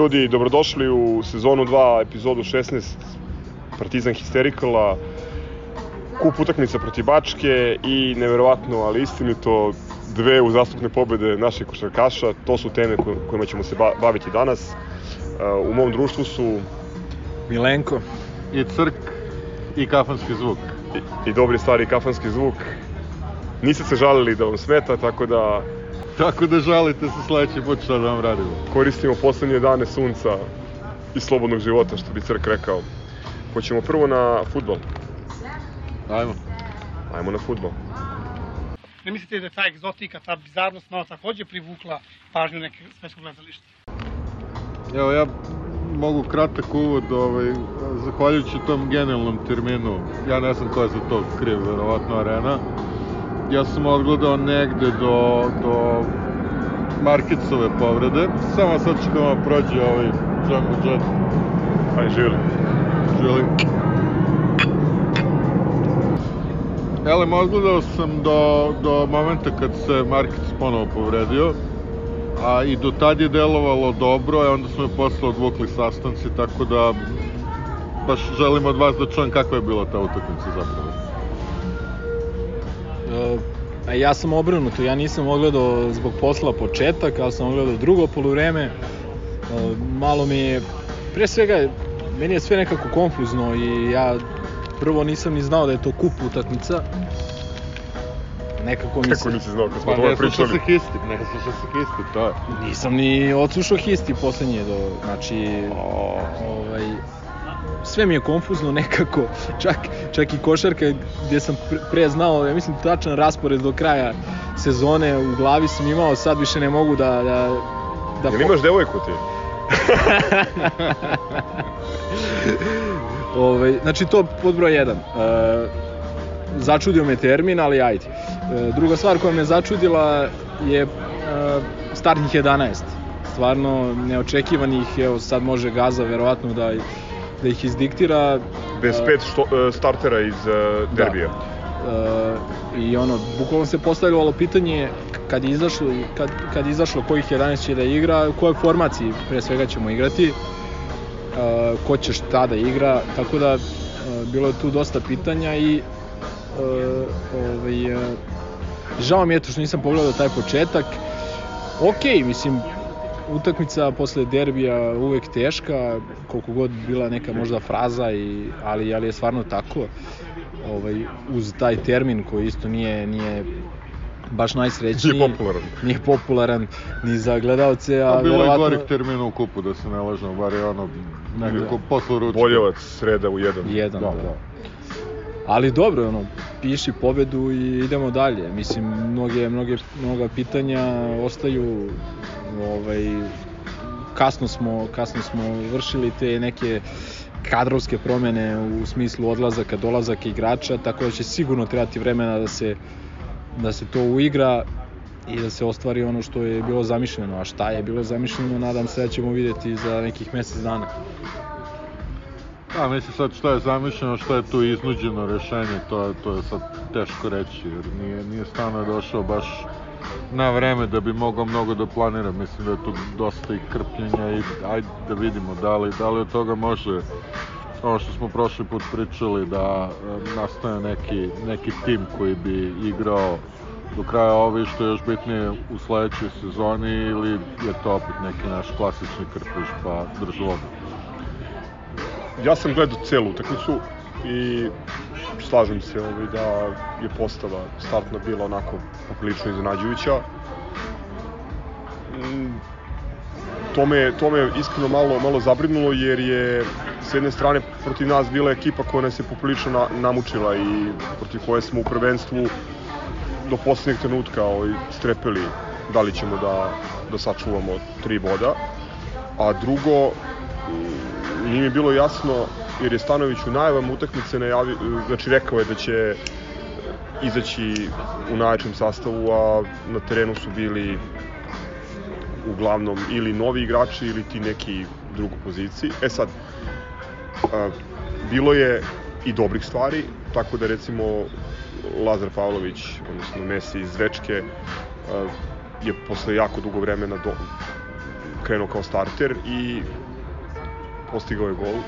Ljudi, dobrodošli u sezonu 2, epizodu 16 Partizan Histerikala, kup utakmica protiv Bačke i neverovatno, ali istinito, dve uzastupne pobede naših košarkaša. To su teme kojima ćemo se baviti danas. Uh, u mom društvu su Milenko i Crk i kafanski zvuk. I, i dobri stari kafanski zvuk. Niste se žalili da vam smeta, tako da Tako da žalite se sledeći put šta da vam radimo. Koristimo poslednje dane sunca i slobodnog života, što bi Crk rekao. Hoćemo prvo na futbol. Ajmo. Ajmo na futbol. Ne mislite da je ta egzotika, ta bizarnost malo takođe privukla pažnju neke svetskog gledališta? Evo ja mogu kratak uvod, ovaj, zahvaljujući tom genijalnom terminu, ja ne znam ko je za to kriv, verovatno arena, ja sam odgledao negde do, do Markicove povrede. Samo sad ću da vam prođe ovaj Django Jet. Aj, živjeli. Živjeli. Elem, odgledao sam do, do momenta kad se Markic ponovo povredio, a i do tad je delovalo dobro, a onda smo je posle odvukli sastanci, tako da baš želim od vas da čujem kakva je bila ta utakmica zapravo. A ja sam obrnuto, ja nisam ogledao zbog posla početak, ali sam ogledao drugo poluvreme. Malo mi je, pre svega, meni je sve nekako konfuzno i ja prvo nisam ni znao da je to kup utakmica. Nekako mi se... Kako nisi znao kad smo pa, pričali? Pa ne slušao se histi, ne slušao se histi, to je. Nisam ni odslušao histi poslednje, do, znači, ovaj, sve mi je konfuzno nekako, čak, čak i košarka gdje sam pre znao, ja mislim tačan raspored do kraja sezone u glavi sam imao, sad više ne mogu da... da, da Jel imaš devojku ti? Ove, ovaj, znači to pod broj 1. E, začudio me termin, ali ajde. E, druga stvar koja me začudila je e, startnih 11. Stvarno neočekivanih, evo sad može Gaza verovatno da da ih izdiktira. Bez pet što, uh, startera iz uh, derbija. Da. Uh, I ono, bukvalno se postavljalo pitanje kad je izašlo, kad, kad je izašlo kojih 11 će da igra, u kojoj formaciji pre svega ćemo igrati, uh, ko će šta da igra, tako da uh, bilo je tu dosta pitanja i uh, ovaj, uh, žao mi je to što nisam pogledao taj početak. Ok, mislim, utakmica posle derbija uvek teška, koliko god bila neka možda fraza, i, ali, ali je stvarno tako. Ovaj, uz taj termin koji isto nije, nije baš najsrećniji. Nije popularan. Nije popularan ni za gledalce, a, a bilo verovatno... je gorih termina u kupu, da se ne lažemo, bar je ono nekako posle ručka. Boljevac, sreda u jedan. Jedan, da. da. da. Ali dobro, ono, piši pobedu i idemo dalje. Mislim, mnoge, mnoge, mnoga pitanja ostaju ovaj, kasno smo, kasno smo vršili te neke kadrovske promene u smislu odlazaka, dolazaka igrača, tako da će sigurno trebati vremena da se, da se to uigra i da se ostvari ono što je bilo zamišljeno, a šta je bilo zamišljeno, nadam se da ćemo videti za nekih mesec dana. Da, mislim sad šta je zamišljeno, šta je tu iznuđeno rešenje, to, to je sad teško reći, jer nije, nije stano došao baš na vreme da bi mogao mnogo da planira. Mislim da je tu dosta i krpljenja i ajde da vidimo da li, da li od toga može ono što smo prošli put pričali da e, nastane neki, neki tim koji bi igrao do kraja ove što je još bitnije u sledećoj sezoni ili je to opet neki naš klasični krpiš pa drži vodu ja sam gledao celu utakmicu i slažem se ovaj, da je postava startna bila onako poprilično iznenađujuća. Mm, to me, to me iskreno malo, malo zabrinulo jer je s jedne strane protiv nas bila ekipa koja nas je poprilično na, namučila i protiv koje smo u prvenstvu do poslednjeg trenutka ovaj, strepeli da li ćemo da, da sačuvamo tri boda. A drugo, nije mi bilo jasno, jer je Stanović u najavam utakmice najavi, znači rekao je da će izaći u najjačem sastavu, a na terenu su bili uglavnom ili novi igrači ili ti neki drugu poziciji. E sad, a, bilo je i dobrih stvari, tako da recimo Lazar Pavlović, odnosno Messi iz Zvečke, a, je posle jako dugo vremena do, krenuo kao starter i postigao je gol.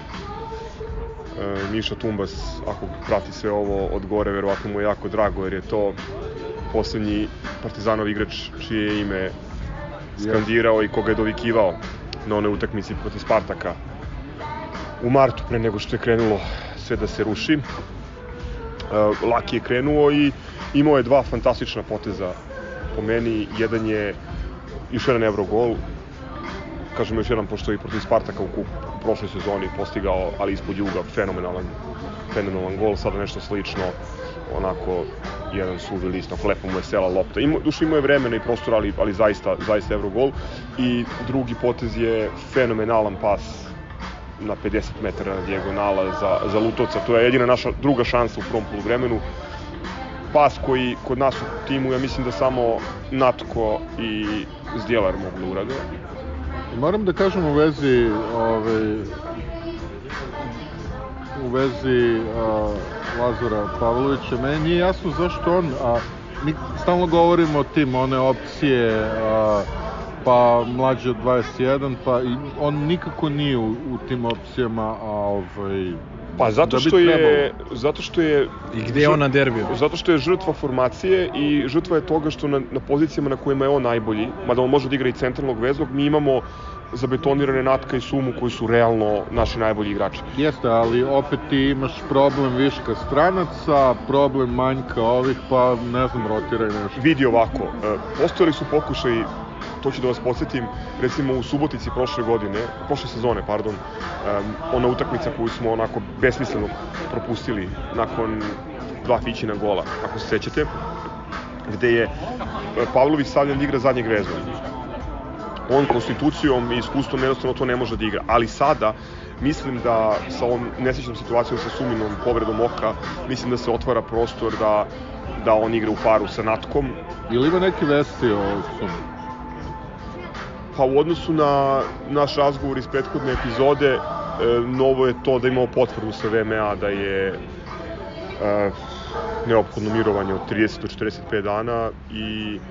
E, Miša Tumbas, ako prati sve ovo od gore, verovatno mu je jako drago, jer je to poslednji Partizanov igrač čije je ime skandirao i koga je dovikivao na onoj utakmici protiv Spartaka u martu pre nego što je krenulo sve da se ruši. E, Laki je krenuo i imao je dva fantastična poteza po meni. Jedan je još jedan evro gol, kažem još jedan, pošto je i protiv Spartaka u, kup, u prošloj sezoni postigao, ali ispod juga, fenomenalan, fenomenalan gol, sada nešto slično, onako jedan suvi list, na lepo mu je sela lopta. Ima, duše imao je vremena i prostora, ali, ali zaista, zaista evro gol. I drugi potez je fenomenalan pas na 50 metara dijagonala za, za Lutovca. To je jedina naša druga šansa u prvom poluvremenu. Pas koji kod nas u timu, ja mislim da samo Natko i Zdjelar mogu da urade. Moram da kažem u vezi ove, u vezi a, Lazara Pavlovića, meni nije jasno zašto on, a mi stalno govorimo o tim, one opcije, a, pa mlađe od 21, pa i on nikako nije u, u tim opcijama, a ovaj, Pa zato da što je zato što je I gde je on na derbiju? Zato što je žrtva formacije i žrtva je toga što na, na pozicijama na kojima je on najbolji, mada on može da igra i centralnog veznog, mi imamo zabetonirane Natka i Sumu koji su realno naši najbolji igrači. Jeste, ali opet ti imaš problem viška stranaca, problem manjka ovih, pa ne znam, rotiraj nešto. Vidi ovako, e, postojali su pokušaj to ću da vas podsjetim, recimo u Subotici prošle godine, prošle sezone, pardon, ona utakmica koju smo onako besmisleno propustili nakon dva fićina gola, ako se sećate, gde je e, Pavlović stavljan igra zadnjeg veznog. On konstitucijom i iskustvom jednostavno to ne može da igra, ali sada mislim da sa ovom nesrećnom situacijom sa Suminom povredom oka, mislim da se otvara prostor da da on igra u paru sa Natkom, Ili ima neki vesti o Sumi? Pa u odnosu na naš razgovor iz prethodne epizode, e, novo je to da imamo potvrdu sa VMA da je e, neophodno mirovanje od 30 do 45 dana i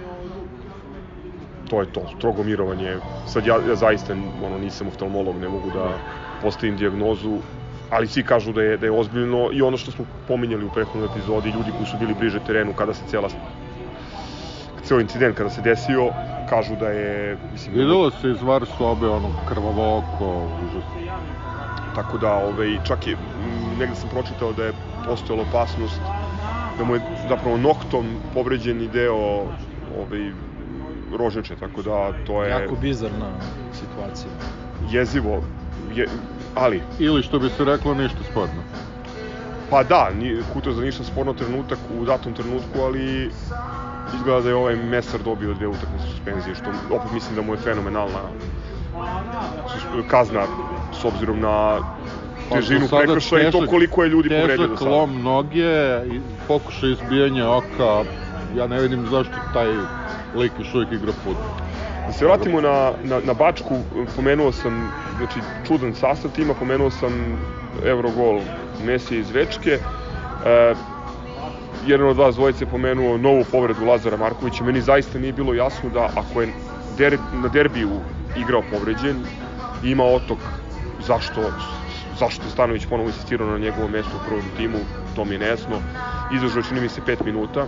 to je to, strogo mirovanje. Sad ja, ja zaista ono, nisam oftalmolog, ne mogu da postavim dijagnozu, ali svi kažu da je, da je ozbiljno i ono što smo pominjali u prethodnoj epizodi, ljudi koji su bili bliže terenu kada se cela ceo incident kada se desio, kažu da je mislim da- Videlo se iz var sobe ono krvavo oko, užasno. Tako da, ovaj, čak je, m, negde sam pročitao da je postojala opasnost da mu je zapravo noktom povređeni deo ovaj, rožeče, tako da to je Jako bizarna situacija. jezivo, je, ali, Ili što bi se reklo ništa sporno. pa da, ni, Kuto za ništa sporno trenutak u datom trenutku, ali izgleda da je ovaj Mesar dobio dve utakmice suspenzije, što opet mislim da mu je fenomenalna kazna s obzirom na Pa, težinu sada prekršaja i to težak- koliko je ljudi povredio do Težak sada. lom noge, pokušaj izbijanja oka, ja ne vidim zašto taj lik još uvijek igra futbol. Da se vratimo na, na, na Bačku, pomenuo sam znači, čudan sastav tima, pomenuo sam Eurogol Mesija iz Večke. E, jedan od vas dvojice pomenuo novu povredu Lazara Markovića. Meni zaista nije bilo jasno da ako je der, na derbiju igrao povređen, ima otok zašto zašto je Stanović ponovo insistirao na njegovom mestu u prvom timu, to mi je nejasno. Izdržao čini mi se 5 minuta,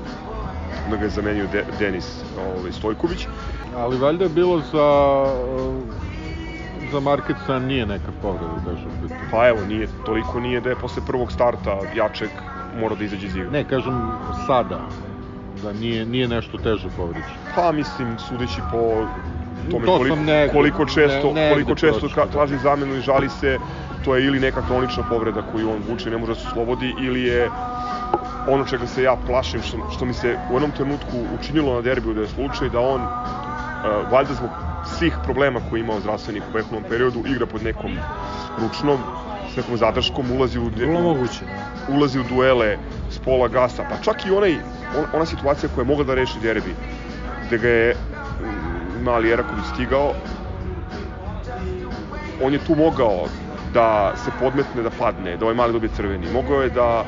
da ga je zamenio De, Denis ovaj, Stojković. Ali valjda je bilo za, za Markeca nije neka povreda u pitanju. Pa evo, nije, toliko nije da je posle prvog starta Jaček mora da izađe iz igre. Ne, kažem sada, da nije, nije nešto teže povređen. Pa mislim, sudeći po tome To koliko, negde- koliko često, ne- negde koliko često da. traži zamenu i žali se, to je ili neka hronična povreda koju on vuče i ne može da se slobodi, ili je ono čega se ja plašim, što, što mi se u jednom trenutku učinilo na derbiju da je slučaj da on, uh, valjda zbog svih problema koje je imao zdravstvenih u prethodnom periodu, igra pod nekom ručnom, s nekom zadrškom, ulazi u, Vrlo moguće. da. ulazi u duele s pola gasa, pa čak i onaj, on, ona situacija koja je mogla da reši derbi, gde ga je mm, mali Eraković stigao, on je tu mogao da se podmetne, da padne, da ovaj mali dobije crveni. Mogao je da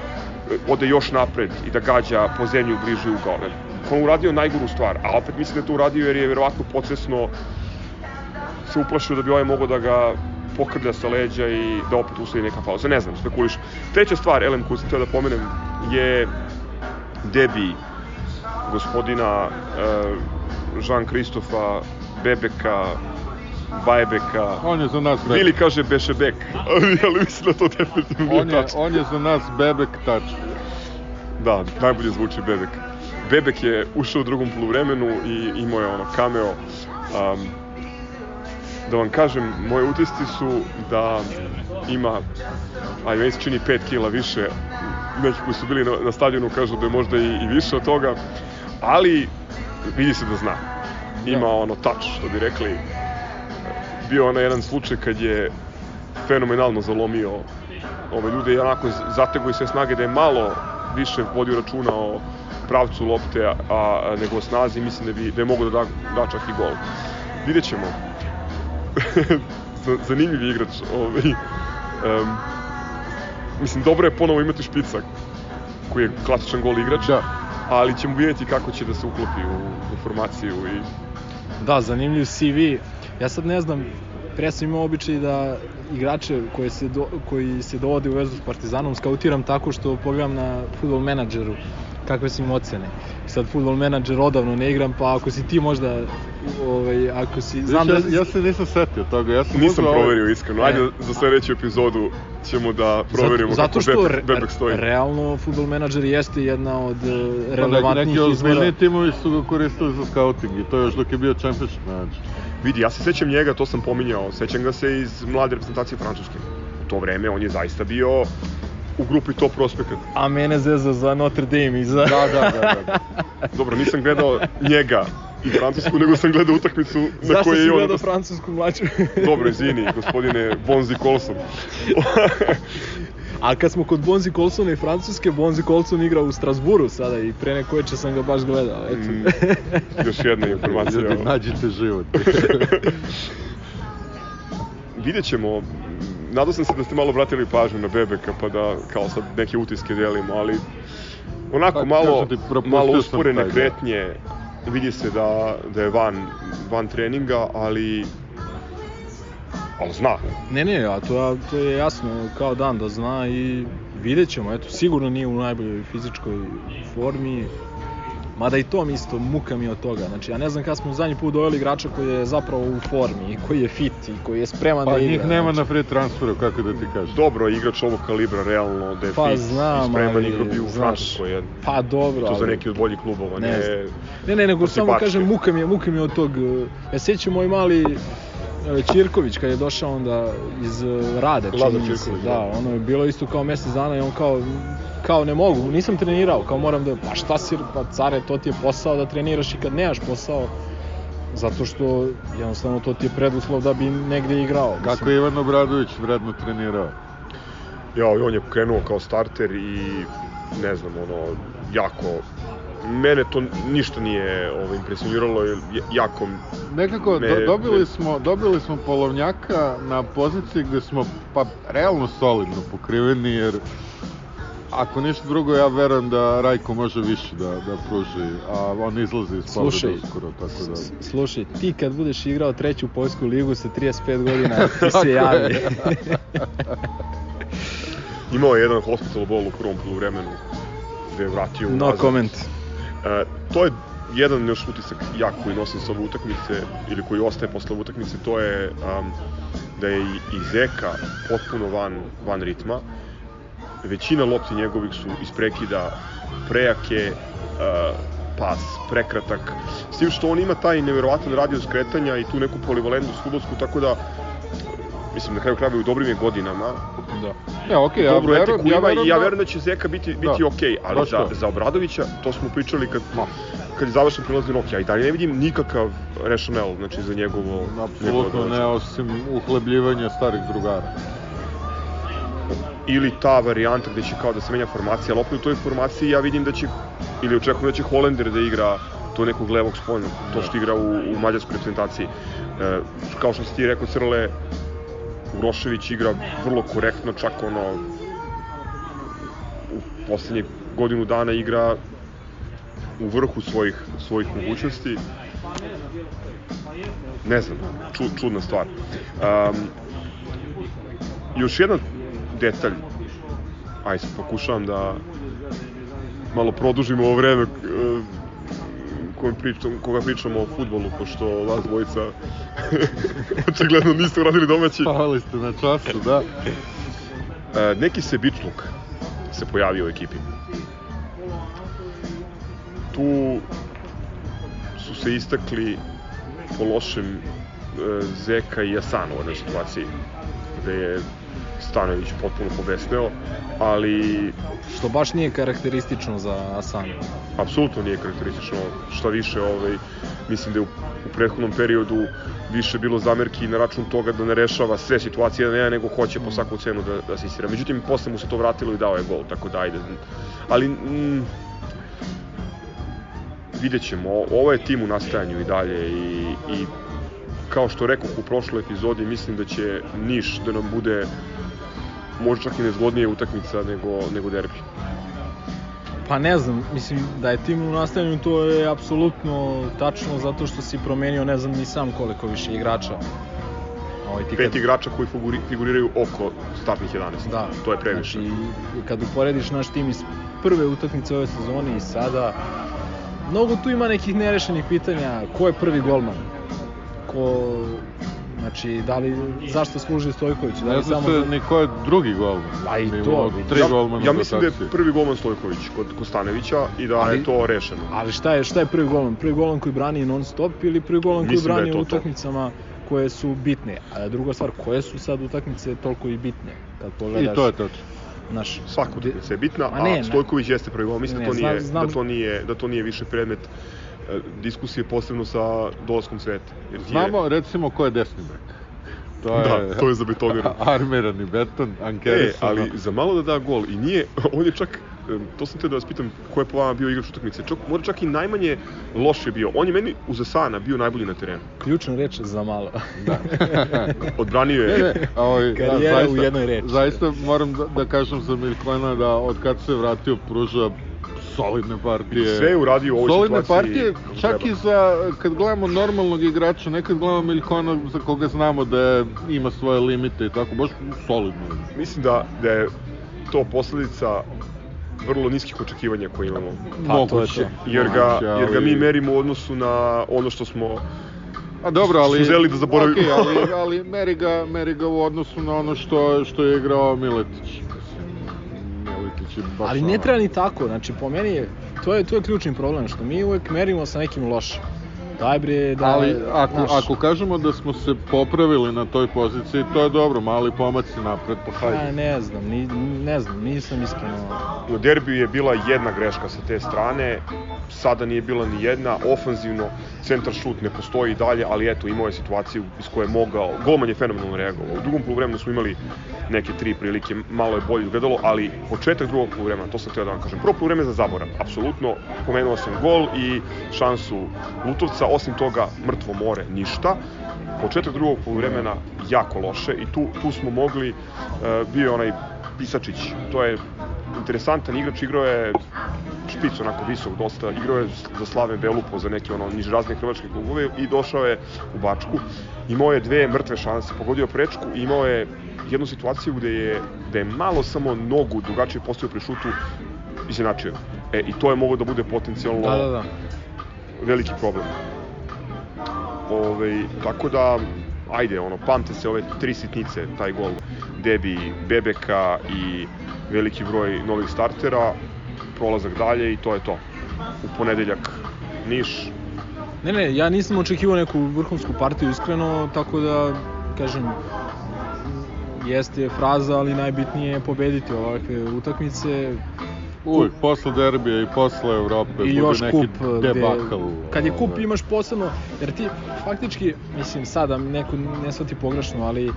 e, ode još napred i da gađa po zemlji u bliži ugao. On uradio najgoru stvar, a opet mislim da je to uradio jer je verovatno podsvesno se uplašio da bi ovaj mogao da ga pokrlja sa leđa i da opet usledi neka pauza. Ne znam, spekulišem. Treća stvar, Elem, koju sam htio da pomenem, je debi gospodina uh, Jean-Kristofa Bebeka, Bajbeka. On je za nas bebek. Ili kaže Bešebek, ali, ali mislim da to definitivno nije tačno. on je za nas bebek tačno. Da, najbolje zvuči Bebek. Bebek je ušao u drugom poluvremenu i imao je ono cameo. Um, da vam kažem, moje utisci su da ima, aj meni se čini 5 kila više, neki koji su bili na, na stadionu kažu da je možda i, i više od toga, ali vidi se da zna. Ima ono touch, što bi rekli. Bio onaj jedan slučaj kad je fenomenalno zalomio ove ljude i onako zatego i sve snage da je malo više vodio računa o pravcu lopte, a, a nego o snazi, mislim da bi da je mogao da da, da čak i gol. Vidjet ćemo. Zanimljiv igrač. Ovaj, um, mislim, dobro je ponovo imati špica koji je klasičan gol igrač, Da. ali ćemo vidjeti kako će da se uklopi u, u formaciju i Da, zanimljiv CV. Ja sad ne znam, pre sam imao običaj da igrače koje se do, koji se dovode u vezu s Partizanom skautiram tako što pogledam na futbol menadžeru kakve su im ocene. Sad futbol menadžer odavno ne igram, pa ako si ti možda ovaj ako si znam Znam da ja, ja se nisam setio toga, ja sam nisam ovaj- proverio iskreno. Ajde Ne. za sledeću epizodu ćemo da proverimo zato, zato kako što Bebek, Bebek stoji. realno futbol menadžer jeste jedna od eh, Pa neki, relevantnijih neki ozbiljni timovi su ga koristili za scouting i to još dok je bio championship manager. Vidi, ja se sećam njega, to sam pominjao, sećam ga se iz mlade reprezentacije Francuske. U to vreme on je zaista bio u grupi top prospekata. A mene zeza za Notre Dame i za... Da, da, da. da. Dobro, nisam gledao njega i Francusku, nego sam gledao utakmicu na Zašto kojoj si je on... gledao francusku mlađu? Dobro, izvini, gospodine Bonzi Colson. A kad smo kod Bonzi Colsona i Francuske, Bonzi Colson igra u Strasburu sada i pre neko veče sam ga baš gledao. Eto. Mm, još jedna informacija. Ljudi, nađite život. Vidjet ćemo, nadao sam se da ste malo vratili pažnju na Bebeka, pa da kao sad neke utiske delimo, ali onako Pa, malo, ti, malo usporene taj kretnje, vidi se da, da je van, van treninga, ali ali zna. Ne, ne, a to, to je jasno kao dan da zna i vidjet ćemo. Eto, sigurno nije u najboljoj fizičkoj formi. Mada i to mi isto, muka mi od toga. Znači, ja ne znam kada smo zadnji put doveli igrača koji je zapravo u formi, i koji je fit i koji je spreman Pa da igra. njih nema znači. na free transferu, kako da ti kažem. Dobro, igrač ovog kalibra, realno, da je Pa fit znam, i spreman ali, igra bi u Francuskoj. Pa dobro, To za neki od boljih klubova, Ne ne... Ne, ne, nego protiv samo Bačke. kažem, muka mi je, muka mi je od tog... eh, Ja sećam moj mali Ćirković kad je došao onda iz eh, Rade, Lazar čini mi se. Ćirković, Da, da. ono je bilo isto kao mjesec dana i on kao kao ne mogu, nisam trenirao, kao moram da, pa šta si, pa care, to ti je posao da treniraš i kad nemaš posao, zato što jednostavno to ti je preduslov da bi negde igrao. Kako je Ivan Obradović vredno trenirao? Ja, on je krenuo kao starter i ne znam, ono, jako mene to ništa nije ovaj, impresioniralo, jako Nekako Me- do, dobili me- smo dobili smo polovnjaka na poziciji gde smo pa realno solidno pokriveni jer ako ništa drugo ja verujem da Rajko može više da, da pruži, a on izlazi iz povrede Slušaj, uskoro, tako da... Slušaj, ti kad budeš igrao treću poljsku ligu sa 35 godina, ti se javi. imao je jedan hospital ball u prvom poluvremenu gde je vratio no unazad. comment. E, to je jedan još utisak jak koji nosim sa ove utakmice ili koji ostaje posle ove utakmice, to je um, da je i, Zeka potpuno van, van ritma. Većina lopti njegovih su iz prekida prejake, uh, pas, prekratak. S tim što on ima taj neverovatan radio skretanja i tu neku polivalentnost futbolsku, tako da mislim na kraju krajeva u dobrim je godinama. Da. Ne, okej, ja Dobru verujem, ja verujem i ja da- verujem da će Zeka biti, biti Da, okej, ali baš za, to. za Obradovića, to smo pričali kad, kad je završen prelazni rok, ja i dalje ne vidim nikakav rationale, znači za njegovo... Apsolutno ne, osim uhlebljivanja starih drugara. Ili ta varijanta gde će kao da se menja formacija, ali opet u toj formaciji ja vidim da će, ili očekujem da će Holender da igra to nekog levog spoljnog, to što igra u, u mađarskoj reprezentaciji. E, kao što si ti rekao, Crle, Urošević igra vrlo korektno, čak ono, u poslednjih godinu dana igra u vrhu svojih, svojih mogućnosti. ne znam, ču, čudna stvar. Um, još jedan detalj, aj sad pokušavam da malo produžimo ovo vreme kojem pričam, koga pričamo o futbolu, pošto vas dvojica očigledno niste uradili domaći. Pali ste na času, da. E, neki sebičluk se pojavio u ekipi. Tu su se istakli po lošem e, Zeka i Asano u jednoj situaciji, gde je Stanović potpuno pobesneo, ali Što baš nije karakteristično za Asanu. apsolutno nije karakteristično šta više ovaj, mislim da je u, u prethodnom periodu više bilo zamerki na račun toga da ne rešava sve situacije na jedan nego hoće po svaku cenu da, da se isira. Međutim, posle mu se to vratilo i dao je gol, tako da ajde. Ali mm, vidjet ćemo, ovo je tim u nastajanju i dalje i, i kao što rekao u prošloj epizodi, mislim da će Niš da nam bude možda čak i nezgodnije utakmica nego, nego derbi. Pa ne znam, mislim da je tim u nastavljanju to je apsolutno tačno zato što si promenio ne znam ni sam koliko više igrača. Ovaj, ti Pet igrača koji figuri, figuriraju oko startnih 11. Da. To je previše. Znači, kad uporediš naš tim iz prve utakmice ove sezone i sada, mnogo tu ima nekih nerešenih pitanja. Ko je prvi golman? Ko, znači, da li, zašto služi Stojković? Da Ne li zna samo... se ni ko je drugi golman. A i to. Tri ja, golmana ja mislim da je prvi golman Stojković kod Kostanevića i da Ali- je to rešeno. Ali šta je, šta je prvi golman? Prvi golman koji brani non stop ili prvi golman koji Mislim da brani to u to. utakmicama koje su bitne? A druga stvar, koje su sad utakmice toliko i bitne? Kad pogledaš, I to je tačno. Naš, Svaka utakmica je bitna, Ma ne, a Stojković jeste prvi golman. Mislim Ne, da to znam- nije znam- da to nije da to nije više predmet diskusije posebno sa dolaskom sveta. Jer ti je- Znamo recimo ko je desni bek. To je, Da, to je zabetonirano. armirani beton, E, Ankerisano. ali za malo da da gol i nije, on je čak, to sam te da vas pitam, ko je po vama bio igrač utakmice, čak, možda čak i najmanje loš je bio. On je meni uz Asana bio najbolji na terenu. ključna reč za malo. Da. Odbranio Ne, je, ne, ovaj, Karijera u jednoj reči. Zaista moram da, da kažem za Miljkojna da od kad se vratio pruža solidne partije. sve je uradio u ovoj Solidne situaciji. partije, kako čak treba. i za, kad gledamo normalnog igrača, nekad gledamo Miljkona za koga znamo da je, ima svoje limite i tako, baš solidno. Mislim da, da je to posledica vrlo niskih očekivanja koje imamo. Pa, je Moguće, to. Jer ga, moguće, jer ga ali- mi merimo u odnosu na ono što smo A dobro, ali... su želeli da zaboravimo. Okej, ali, ali meri, ga, meri ga u odnosu na ono što, što je igrao Miletić. Je baš Ali ne treba ni tako, znači po meni je, to je, to je ključni problem, što mi uvek merimo sa nekim lošim. Daj bre, da... Ali ako, znaš, ako kažemo da smo se popravili na toj poziciji, to je dobro, mali pomaci napred, pa Ja, hajde. ne znam, ni, ne znam, nisam iskreno... U derbiju je bila jedna greška sa te strane, sada nije bila ni jedna, ofanzivno, centar šut ne postoji i dalje, ali eto, imao je situaciju iz koje je mogao, golman je fenomenalno reagovao. U drugom poluvremenu smo imali neke tri prilike, malo je bolje izgledalo, ali početak drugog poluvremena, to sam htio da vam kažem, prvo poluvreme za zaborav, apsolutno, pomenuo sam gol i šansu Lutovca, osim toga mrtvo more, ništa. Početak drugog poluvremena jako loše i tu, tu smo mogli, uh, bio onaj Pisačić, to je interesantan igrač, igrao je špic onako visok dosta, igrao je za Slaven Belupo, za neke ono nižrazne hrvačke klubove i došao je u Bačku. Imao je dve mrtve šanse, pogodio prečku i imao je jednu situaciju gde je, gde je malo samo nogu drugačije postavio pri šutu izjednačio. E, I to je moglo da bude potencijalno Da, da, da. veliki problem. Ove, tako da, ajde, ono, pamte se ove tri sitnice, taj gol Debi, Bebeka i veliki broj novih startera, prolazak dalje i to je to. U ponedeljak Niš, Ne, ne, ja nisam očekivao neku vrhunsku partiju iskreno, tako da, kažem, jeste fraza, ali najbitnije je pobediti ovakve utakmice Uvijek, posle derbija i posle Evrope i bude još neki kup gde, debakl. kad je kup imaš posebno, jer ti faktički, mislim sada neko ne shvati pogrešno, ali e,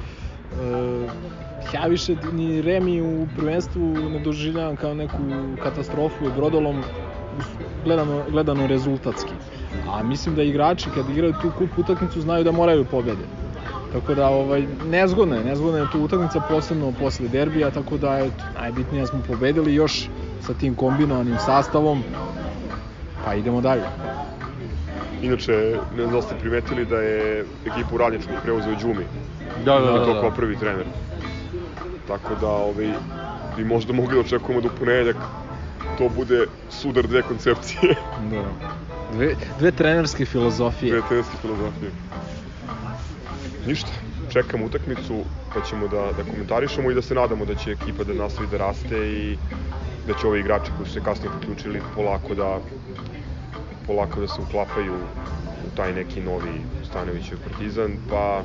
ja više ni Remi u prvenstvu ne doživljavam kao neku katastrofu i brodolom gledano, gledano rezultatski. A mislim da igrači kad igraju tu kup utakmicu znaju da moraju pobede. Tako da ovaj nezgodna je, nezgodna je tu utakmica posebno posle derbija, tako da je najbitnije da smo pobedili još sa tim kombinovanim sastavom. Pa idemo dalje. Inače, ne znam da ste primetili da je ekipu Radničkog preuzeo Đumi. Da, da, da. to da. kao prvi trener. Tako da ovaj, bi možda mogli da očekujemo da u ponedeljak to bude sudar dve koncepcije, Da. Dve, dve trenerske filozofije. dve trenerske filozofije. Ništa, čekamo utakmicu, pa ćemo da, da komentarišemo i da se nadamo da će ekipa da nastavi da raste i da će ovi igrači koji su se kasnije priključili polako da polako da se uklapaju u taj neki novi Stanovićev partizan, pa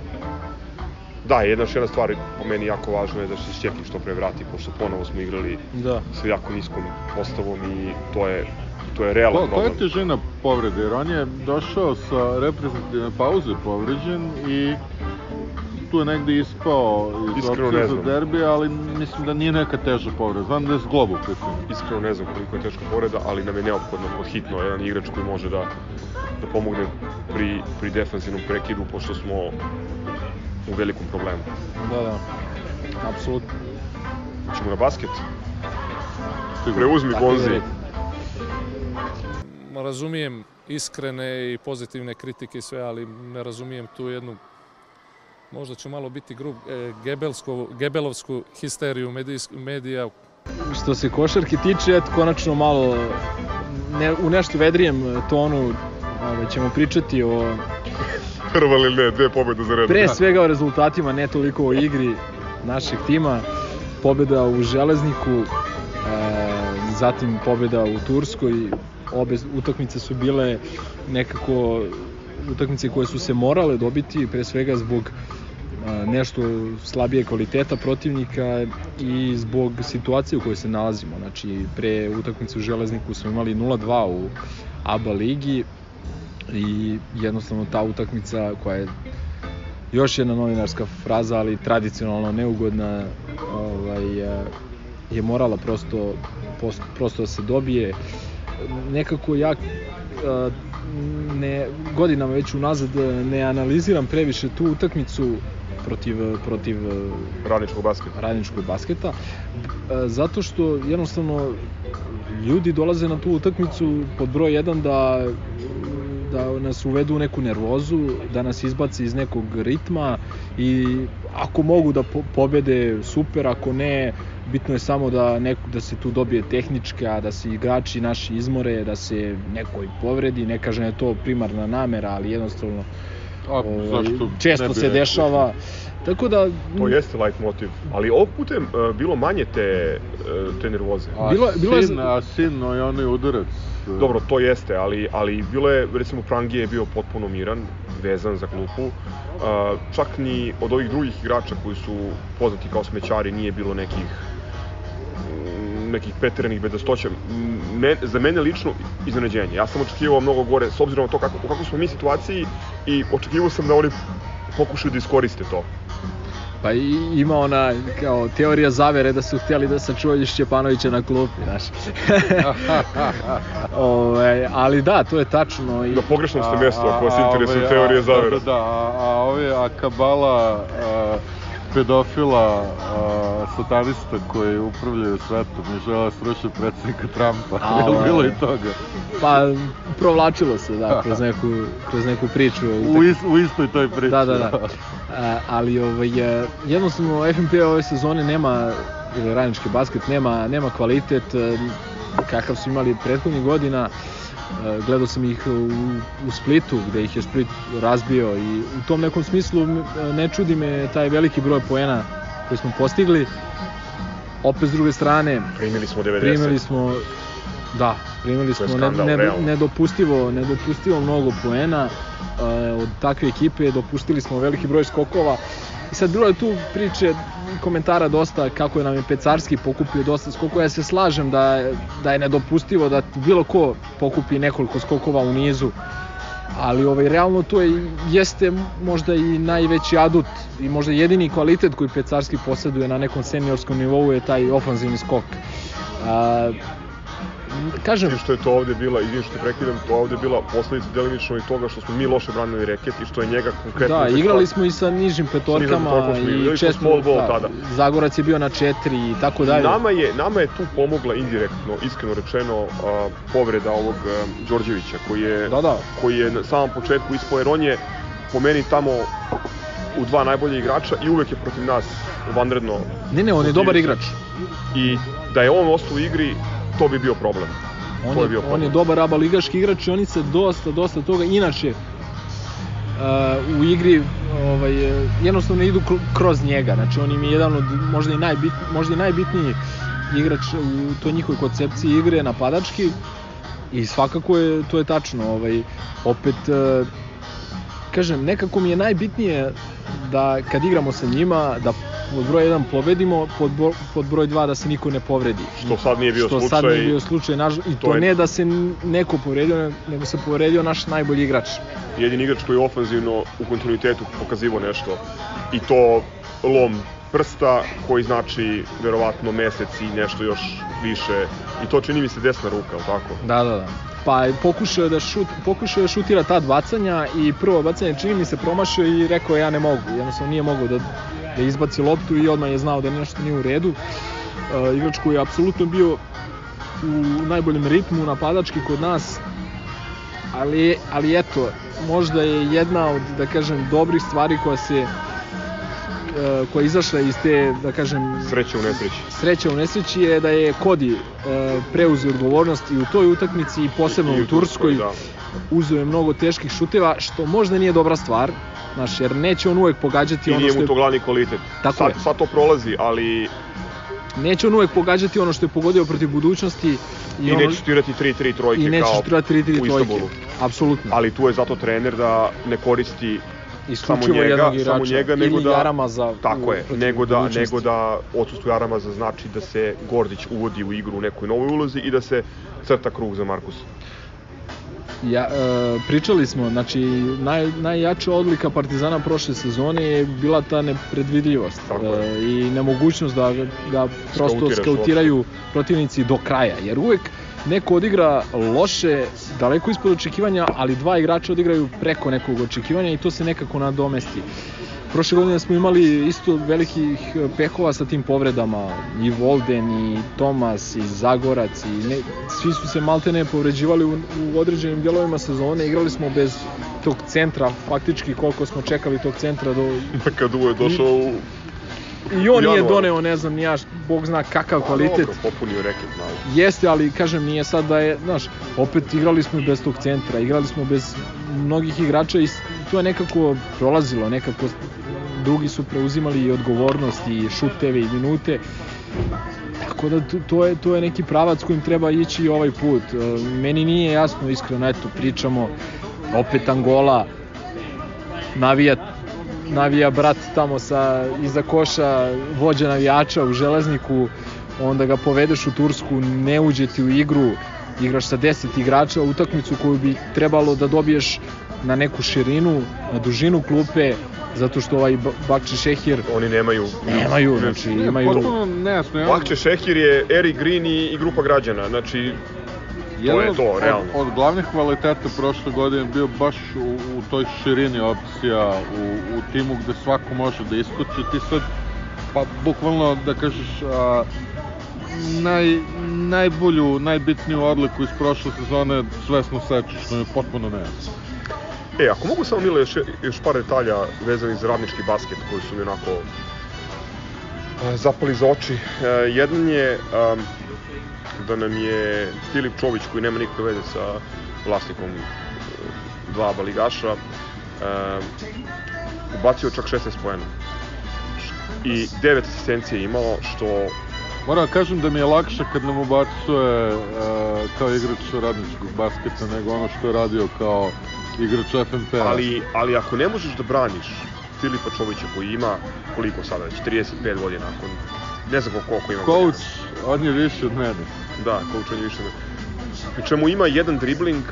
da, jedna još jedna stvar po meni jako važna je da se Šćekin što pre vrati, pošto ponovo smo igrali Da. sa jako niskom postavom i to je, to je realan Ko, koja problem. je težina povrede? Jer on je došao sa reprezentativne pauze povređen i tu je negde ispao iz Iskreno opcije za derbi, ali mislim da nije neka teža povreda. Znam da je zglob u pitanju. Iskreno ne znam koliko je teška povreda, ali nam je neophodno hitno jedan igrač koji može da, da pomogne pri, pri defanzivnom prekidu, pošto smo u velikom problemu. Da, da. Apsolutno. Ćemo na basket? Preuzmi Tako Gonzi. Ma, razumijem iskrene i pozitivne kritike i sve, ali ne razumijem tu jednu možda ću malo biti grub, e, gebelsko, gebelovsku histeriju medijs, medija Što se košarke tiče, eto, konačno malo ne, u nešto vedrijem tonu ćemo pričati o Prva ili ne, dve pobjede za redom. pre svega o rezultatima, ne toliko o igri našeg tima. Pobeda u Železniku, e, zatim pobeda u Turskoj. Obe utakmice su bile nekako utakmice koje su se morale dobiti, pre svega zbog e, nešto slabije kvaliteta protivnika i zbog situacije u kojoj se nalazimo. Znači, pre utakmice u Železniku smo imali 0-2 u ABA ligi i jednostavno ta utakmica koja je još jedna novinarska fraza, ali tradicionalno neugodna, ovaj, je morala prosto, prosto da se dobije. Nekako ja ne, godinama već unazad eh, ne analiziram previše tu utakmicu protiv, protiv eh, Radničkog basketa. radničkog basketa, e, zato što jednostavno ljudi dolaze na tu utakmicu pod broj 1 da da nas uvedu u neku nervozu, da nas izbaci iz nekog ritma i ako mogu da po pobede, super, ako ne, bitno je samo da, neko, da se tu dobije tehnička, da se igrači naši izmore, da se neko i povredi, ne kažem da je to primarna namera, ali jednostavno A, ovaj, ne često se rekao? Tako da To jeste light motiv. Ali ovog putem uh, bilo manje te, uh, te nervoze. A Bilo je- bilo je sin, za- a sin, no i onaj udarac. Dobro, to jeste, ali, ali bilo je, recimo, Prangije je bio potpuno miran, vezan za klupu. Uh, čak ni od ovih drugih igrača koji su poznati kao smećari nije bilo nekih mm, nekih preteranih bedastoća. Mm, Me, za mene lično iznenađenje. Ja sam očekivao mnogo gore, s obzirom na to kako, u kakvoj smo mi situaciji i očekivao sam da oni pokušaju da iskoriste to. Pa i, ima ona kao teorija zavere da su htjeli da sačuvaju Šćepanovića na klupi, znaš. Ove, ali da, to je tačno. I, Na pogrešnom ste mjestu, ako vas a, interesuju ovaj, teorije a, zavere. Da, da, a, a ovi Akabala, a, pedofila, a, satanista koji upravljaju svetom i žele srušiti predsjednika Trumpa. A, Je li bilo ovaj. i toga? Pa provlačilo se, da, kroz neku, kroz neku priču. U, is, u istoj toj priči. Da, da, da. A, ali ovaj, e, jednostavno FNP ove sezone nema, ili radnički basket, nema, nema kvalitet e, kakav su imali prethodnih godina. E, Gledao sam ih u, u Splitu, gde ih je Split razbio i u tom nekom smislu ne čudi me taj veliki broj poena koji smo postigli. Opet s druge strane, Primili smo 90. primili smo da, primili smo ne, skandal, ne, nedopustivo, nedopustivo mnogo poena e, od takve ekipe, dopustili smo veliki broj skokova i sad bilo je tu priče komentara dosta kako je nam je Pecarski pokupio dosta skokova, ja se slažem da, da je nedopustivo da bilo ko pokupi nekoliko skokova u nizu ali ovaj, realno to je, jeste možda i najveći adut i možda jedini kvalitet koji Pecarski posjeduje na nekom seniorskom nivou je taj ofanzivni skok. A, kažem, I što je to ovde bila, izvim što te prekidam, to ovde bila posledica delimično i toga što smo mi loše branili reket i što je njega konkretno... da, igrali smo i sa nižim petorkama smo igrali, i često, da, tada. Zagorac je bio na četiri i tako dalje. Nama je, nama je tu pomogla indirektno, iskreno rečeno, a, povreda ovog a, Đorđevića, koji je, Da, da. koji je na samom početku ispao, jer on je po meni tamo u dva najbolje igrača i uvek je protiv nas vanredno Ne, ne, on je dobar igrač. i da je on ostao u igri, to bi bio problem. On To je je, bio on problem. je dobar aba ligaški igrač i oni se dosta, dosta toga, inače, uh, u igri ovaj, jednostavno idu kro- kroz njega, znači on im je jedan od možda i, najbit, možda i najbitniji igrač u toj njihovoj koncepciji igre napadački i svakako je to je tačno ovaj opet eh, kažem nekako mi je najbitnije da kad igramo sa njima da pod broj 1 pobedimo, pod, bro- pod broj 2 da se niko ne povredi. Što sad nije bio što slučaj. sad nije bio slučaj, naž, i to, to je- ne da se neko povredio, nego se povredio naš najbolji igrač. jedini igrač koji je ofanzivno u kontinuitetu pokazivo nešto i to lom prsta koji znači verovatno mesec i nešto još više i to čini mi se desna ruka, al tako? Da, da, da. Pa pokušao da šut, pokušao je da šutira ta bacanja i prvo bacanje čini mi se promašio i rekao ja ne mogu. Jednostavno nije mogao da, da izbaci loptu i odmah je znao da nešto nije u redu. E, igrač koji je apsolutno bio u najboljem ritmu napadački kod nas, ali, ali eto, možda je jedna od, da kažem, dobrih stvari koja se koja je izašla iz te, da kažem, Sreće u nesreći. sreća u nesreći je da je Kodi e, preuzeo odgovornost i u toj utakmici i posebno I u Turskoj da. uzeo je mnogo teških šuteva što možda nije dobra stvar znaš, jer neće on uvek pogađati I ono nije što mu je, to glavni kvalitet. Tako sad, je. sad to prolazi, ali neće on uvek pogađati ono što je pogodio protiv budućnosti i, i, ono, neće šutirati 3-3 trojke i neće kao šutirati 3-3 u trojke Istanbulu. apsolutno Ali tu je zato trener da ne koristi isključivo samo njega, jednog igrača. samo njega, nego ili da Jarama za tako je, protiv nego da nego da odsustvo Jaramaza znači da se Gordić uvodi u igru u nekoj novoj ulozi i da se crta krug za Markusa. Ja, e, pričali smo, znači naj, najjača odlika Partizana prošle sezone je bila ta nepredvidljivost e, i nemogućnost da, da prosto skautiraju protivnici do kraja, jer uvek neko odigra loše, daleko ispod očekivanja, ali dva igrača odigraju preko nekog očekivanja i to se nekako nadomesti. Prošle godine smo imali isto velikih pehova sa tim povredama, i Volden, i Tomas, i Zagorac, i ne, svi su se maltene povređivali u, u određenim dijelovima sezone, igrali smo bez tog centra, faktički koliko smo čekali tog centra do... Kad Uvo je došao u I on nije doneo, ne znam, ja, bog zna kakav kvalitet. Dobro, popunio reket malo. Jeste, ali kažem, nije sad da je, znaš, opet igrali smo i bez tog centra, igrali smo bez mnogih igrača i to je nekako prolazilo, nekako drugi su preuzimali i odgovornost i šuteve i minute. Tako da to, je to je neki pravac kojim treba ići i ovaj put. E, Meni nije jasno, iskreno, eto, pričamo opet Angola navija navija brat tamo sa iza koša vođa navijača u železniku onda ga povedeš u Tursku ne uđe ti u igru igraš sa 10 igrača utakmicu koju bi trebalo da dobiješ na neku širinu na dužinu klupe zato što ovaj Ba- Bakči Šehir Oni nemaju... nemaju znači Ne, imaju potpuno nejasno. ja- Bakče Šehir je Eric Green i, i grupa građana, znači Jedan je to, od- realno. Od, glavnih kvaliteta prošle godine bio baš u, u toj širini opcija, u, u timu gde svako može da iskoči. Ti sad, pa bukvalno da kažeš, a, naj, najbolju, najbitniju odliku iz prošle sezone svesno sečeš, što je potpuno nejasno. E, ako mogu samo Mile još, još par detalja vezanih za radnički basket koji su mi onako zapali za oči. E, jedan je um, da nam je Filip Čović koji nema nikakve veze sa vlasnikom e, dva aba ligaša e, ubacio čak 16 poena i 9 asistencije je imao što Moram da kažem da mi je lakše kad nam ubacuje uh, kao igrač radničkog basketa nego ono što je radio kao igrač FNP-a. ali, ali ako ne možeš da braniš Filipa Čovića koji ima koliko sada već 35 godina ako ne znam koliko ima Coach, on je više od mene. Da, koučanje više. Pri čemu ima jedan dribling,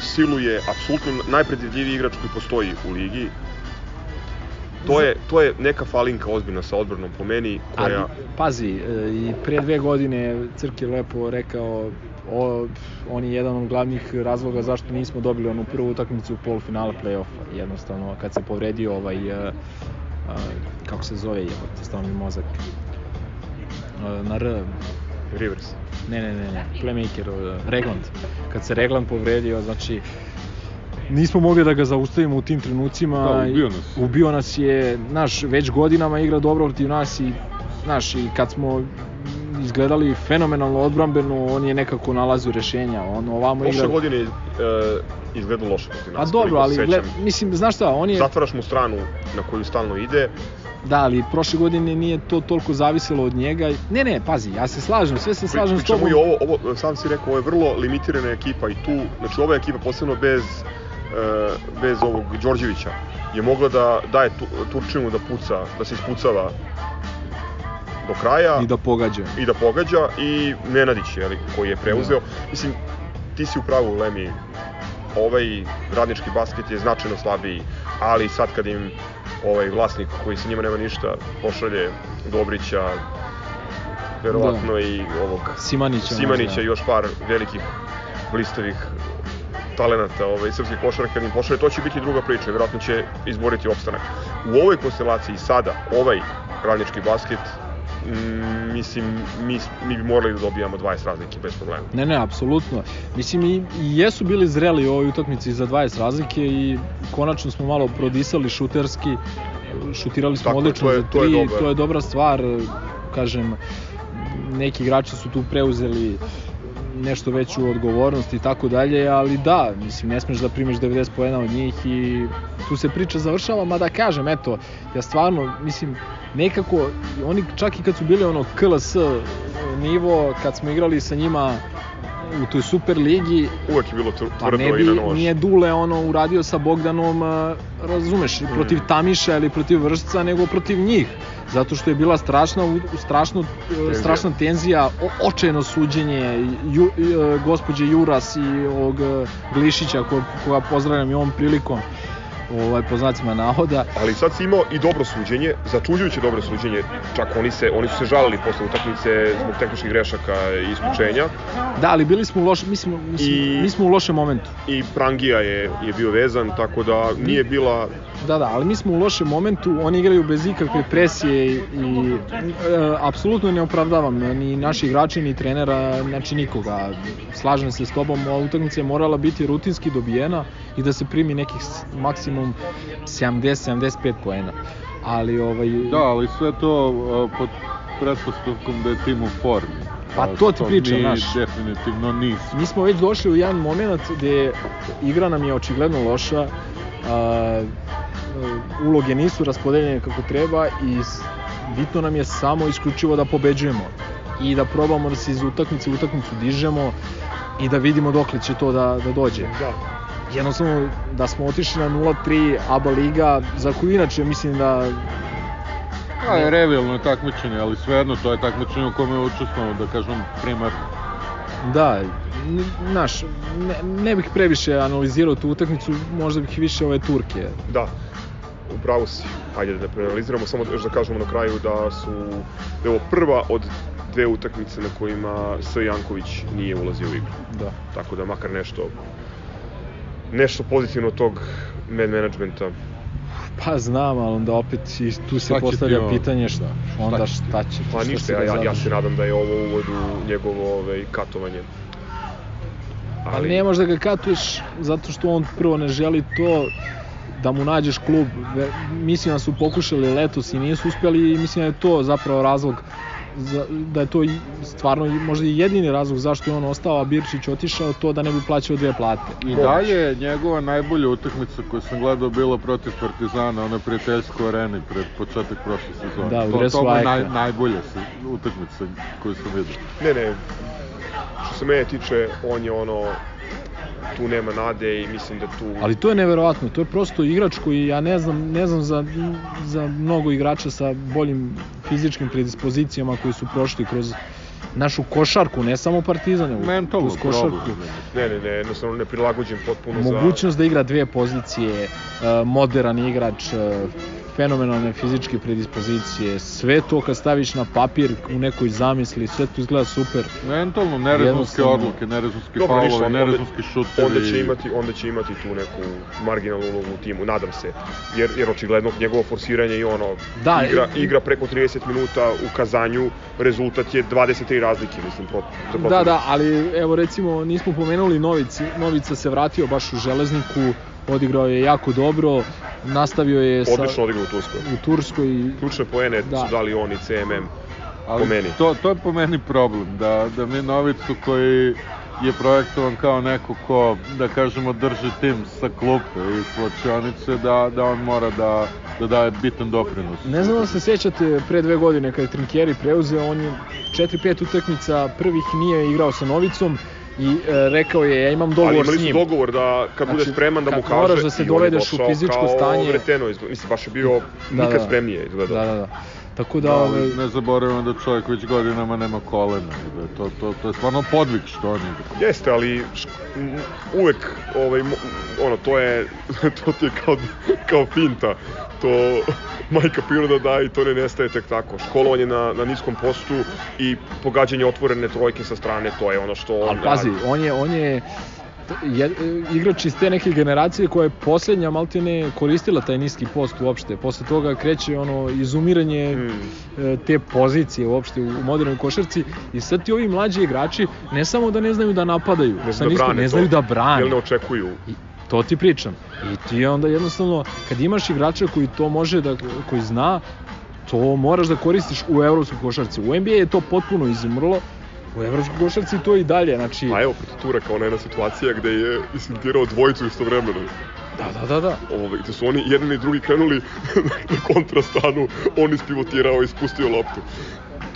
silu je apsolutno najpredvidljiviji igrač koji postoji u ligi To je, to je neka falinka ozbiljna sa odbranom po meni, koja... Ali, pazi, e, i pre dve godine Crk je lepo rekao o, on je jedan od glavnih razloga zašto nismo dobili onu prvu utakmicu u polufinale play-offa. Jednostavno, kad se povredio ovaj, uh, uh, kako se zove, je, stavno mi mozak, uh, na R, Rivers. ne, ne, ne, ne, playmaker, uh, Regland. Kad se Regland povredio, znači, nismo mogli da ga zaustavimo u tim trenucima. Da, ubio nas. Ubio nas je, znaš, već godinama igra dobro protiv nas i, znaš, i kad smo izgledali fenomenalno odbrambeno, on je nekako nalazio rešenja. On ovamo Prošle igra... godine je uh, izgledao loše protiv A nas. dobro, koliko ali se gle, sećam. mislim, znaš šta, on je... Zatvaraš mu stranu na koju stalno ide, Da, ali prošle godine nije to toliko zavisilo od njega. Ne, ne, pazi, ja se slažem, sve se slažem s Pričamo tobom. i ovo, ovo, sam si rekao, ovo je vrlo limitirana ekipa i tu, znači ova ekipa posebno bez, uh, bez ovog Đorđevića je mogla da daje tu, Turčinu da puca, da se ispucava do kraja I da pogađa. i da pogađa i Nenadić je, koji je preuzeo. Mislim, ti si u pravu, Lemi, ovaj radnički basket je značajno slabiji, ali sad kad im ovaj vlasnik koji sa njima nema ništa pošalje Dobrića, verovatno i ovog Simanića. Simanića možda. još par velikih blistavih talenata ovaj, srpskih košarka kad im pošalje, to će biti druga priča, verovatno će izboriti opstanak. U ovoj konstelaciji sada, ovaj radnički basket, mm, mislim, mi, mi bi morali da dobijamo 20 razlike bez problema. Ne, ne, apsolutno. Mislim, i, i jesu bili zreli u ovoj utakmici za 20 razlike i konačno smo malo prodisali šuterski, šutirali smo Tako odlično to je- za to je tri, dobro. to je dobra stvar, kažem, neki igrači su tu preuzeli nešto veću odgovornost i tako dalje, ali da, mislim, ne smeš da primiš 90 poena od njih i tu se priča završava, mada kažem, eto, ja stvarno, mislim, nekako, oni čak i kad su bili ono KLS nivo, kad smo igrali sa njima u toj super ligi, Uvek je bilo tr- pa ne bi, i na nož. nije Dule ono uradio sa Bogdanom, a, razumeš, Mm. protiv Tamiša ili protiv Vršca, nego protiv njih. Zato što je bila strašna, strašno, strašna tenzija, o, očajno suđenje, ju, e, gospođe Juras i ovog e, Glišića, ko, koga pozdravljam i ovom prilikom, ovaj, po znacima navoda. Ali sad si imao i dobro suđenje, začuđujuće dobro suđenje, čak oni, se, oni su se žalili posle utakmice zbog tehničkih grešaka i isključenja Da, ali bili smo u lošem, mislim, mislim, I- mi smo u lošem momentu. i Prangija je, je bio vezan, tako da nije bila Da, da, ali mi smo u lošem momentu, oni igraju bez ikakve presije i, i e, apsolutno ne opravdavam ni naši igrači ni trenera, znači nikoga. Slažem se s tobom, ova utakmica je morala biti rutinski dobijena i da se primi nekih maksimum 70-75 poena. Ali ovaj Da, ali sve to uh, pod pretpostavkom da je tim u formi. Pa to ti što pričam, mi znaš. definitivno nismo. mi smo već došli u jedan moment gde igra nam je očigledno loša, a, uloge nisu raspodeljene kako treba i bitno nam je samo isključivo da pobeđujemo i da probamo da se iz utakmice u utakmicu dižemo i da vidimo dokle će to da, da dođe. da, Jednostavno da smo otišli na 0-3 ABA liga, za koju inače mislim da A je revilno takmičenje, ali svejedno to je takmičenje u kome učestvujemo, da kažem, primarno. Da, n- znaš, ne, ne bih previše analizirao tu utakmicu, možda bih više ove Turke. da, u pravu si. Ajde da preanaliziramo, samo još da kažemo na kraju da su da je ovo prva od dve utakmice na kojima S. Janković nije ulazio u igru. Da. Tako da makar nešto nešto pozitivno od tog man managementa. Pa znam, ali onda opet i tu se Šta postavlja ti pitanje šta, onda će ti? šta će, Pa šta ništa, se ja, ja, ja se nadam da je ovo uvod u njegovo ovaj, katovanje. Ali ne možeš da ga katuješ zato što on prvo ne želi to da mu nađeš klub. Mislim da su pokušali letos i nisu uspjeli i mislim da je to zapravo razlog za, da je to stvarno možda i jedini razlog zašto je on ostao, a Birčić otišao, to da ne bi plaćao dve plate. I dalje je njegova najbolja utakmica koju sam gledao bila protiv Partizana, ona prijateljsko areni pred početak prošle sezone. Da, u to, to je naj, najbolja utakmica koju sam vidio. Ne, ne, što se mene tiče, on je ono, tu nema nade i mislim da tu... Ali to je neverovatno, to je prosto igrač koji ja ne znam, ne znam za, za mnogo igrača sa boljim fizičkim predispozicijama koji su prošli kroz našu košarku, ne samo Partizan, nego Mentalno kroz košarku. problem. Ne, ne, ne, jednostavno ne prilagođen potpuno za... Mogućnost da igra dve pozicije, e, modern igrač, e, fenomenalne fizičke predispozicije, sve to kad staviš na papir u nekoj zamisli, sve to izgleda super. Mentalno, nerezonske odluke, faulovi, onda- nerezonski šutevi. onda će imati onda će imati tu neku marginalnu ulogu u timu, nadam se. Jer jer očigledno njegovo forsiranje i ono Da, igra i- igra preko 30 minuta u Kazanju, rezultat je 23 razlike, mislim pro, za Da, da, ali evo recimo nismo pomenuli Novici, Novica se vratio baš u železniku, odigrao je jako dobro, nastavio je sa, Odlično odigrao u Turskoj. u Turskoj i Ključne poene Da. su dali on i CMM. Ali po meni. To, to je po meni problem, da, da mi Novicu koji je projektovan kao neko ko, da kažemo, drži tim sa klupe i slačionice, da, da on mora da, da daje bitan doprinos. Ne znam da se sjećate pre dve godine kada je Trinkieri preuzeo, on je 4-5 utakmica prvih nije igrao sa Novicom i e, rekao je ja imam Ali dogovor imali s su njim. dogovor da kad Znači, bude spreman da mu kaže moraš da se dovedeš u fizičko kao stanje. Vreteno, izgleda- mislim baš je bio Da, nikad da. spremnije izgledao. Da, da, da. Tako da, Da, ovaj, ne zaboravimo da čovjek već godinama nema kolena i da to, to, to je stvarno podvig što on igra. Jeste, ali š- m, uvek ovaj, ono, to je, to ti je kao, kao finta. To majka priroda da i to ne nestaje tek tako. Školovanje na, na niskom postu i pogađanje otvorene trojke sa strane, to je ono što on ali pazi, radi. on je, on je je, igrač iz te neke generacije koja je poslednja maltene koristila taj niski post uopšte. Posle toga kreće ono izumiranje Mm. te pozicije uopšte u, modernoj košarci i sad ti ovi mlađi igrači ne samo da ne znaju da napadaju, Ne da brane ne to, znaju da brane. Jer ne očekuju. I to ti pričam. I ti onda jednostavno, kad imaš igrača koji to može da, koji zna, to moraš da koristiš u evropskoj košarci. U NBA je to potpuno izumrlo, u evropskoj košarci to i dalje, znači... A evo, protiv Turaka, ona jedna situacija gde je isfintirao dvojicu istovremeno. Da, da, da, da. Ovaj, gde su oni jedan i drugi krenuli na kontrastranu, on ispivotirao i spustio loptu.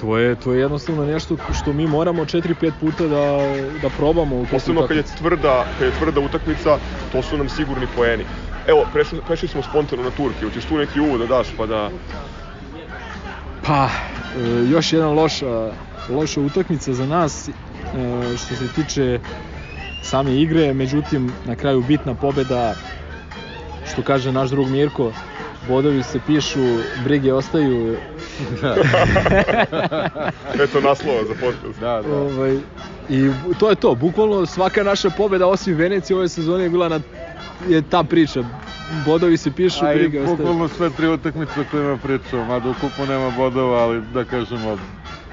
To je, to je jednostavno nešto što mi moramo 4-5 puta da, da probamo u Posebno kad je tvrda, kad je tvrda utakmica, to su nam sigurni poeni. Evo, prešli, prešli smo spontano na Turke, hoćeš tu neki uvod da daš pa da... Pa, e, još jedna loša, loša utakmica za nas e, što se tiče same igre, međutim na kraju bitna pobeda što kaže naš drug Mirko, bodovi se pišu, brige ostaju. Eto naslova za podcast. Da, da. ovaj, I to je to, bukvalno svaka naša pobeda osim Venecije ove sezone je bila na je ta priča. Bodovi se pišu, A i brige ostaju. bukvalno sve tri utakmice o kojima pričamo, mada ukupno nema bodova, ali da kažemo,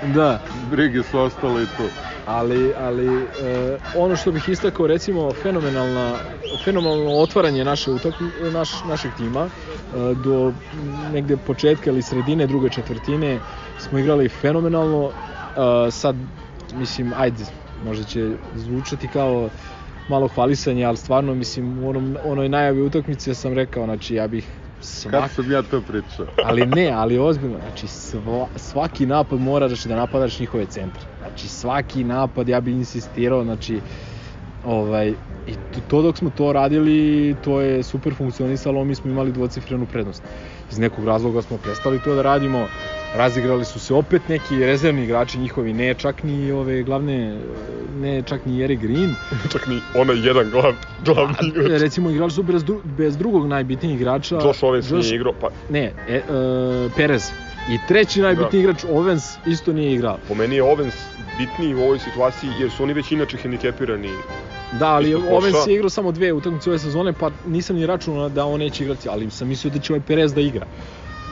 Da. brige su ostale i tu. ali, ali e, ono što bih istakao recimo fenomenalna, fenomenalno otvaranje naše utakmi, naš, našeg tima e, do negde početka ili sredine druge četvrtine smo igrali fenomenalno e, sad mislim ajde možda će zvučati kao malo hvalisanje, ali stvarno mislim u onom, onoj najavi utakmice sam rekao znači ja bih svak, Kad sam ja to pričao? ali ne, ali ozbiljno, znači sva, svaki napad moraš da napadaš njihove centre. Znači svaki napad ja bih insistirao, znači ovaj i to, to dok smo to radili, to je super funkcionisalo, mi smo imali dvocifrenu prednost. Iz nekog razloga smo prestali to da radimo. Razigrali su se opet neki rezervni igrači njihovi, ne čak ni ove glavne, ne čak ni Jerry Green. Čak ni onaj jedan glav, glavni igrač. Recimo igrali su bez, dru, bez drugog najbitnijeg igrača. Josh Owens Josh- nije igrao, pa Ne, e, e, Perez. I treći najbitniji Da. igrač Owens isto nije igrao. po meni je Owens bitniji u ovoj situaciji jer su oni već inače hendikepirani. Da, ali. Owens je igrao samo dve utakmice ove sezone, pa nisam ni računao da on neće igrati, ali sam mislio da će ovaj Perez da igra.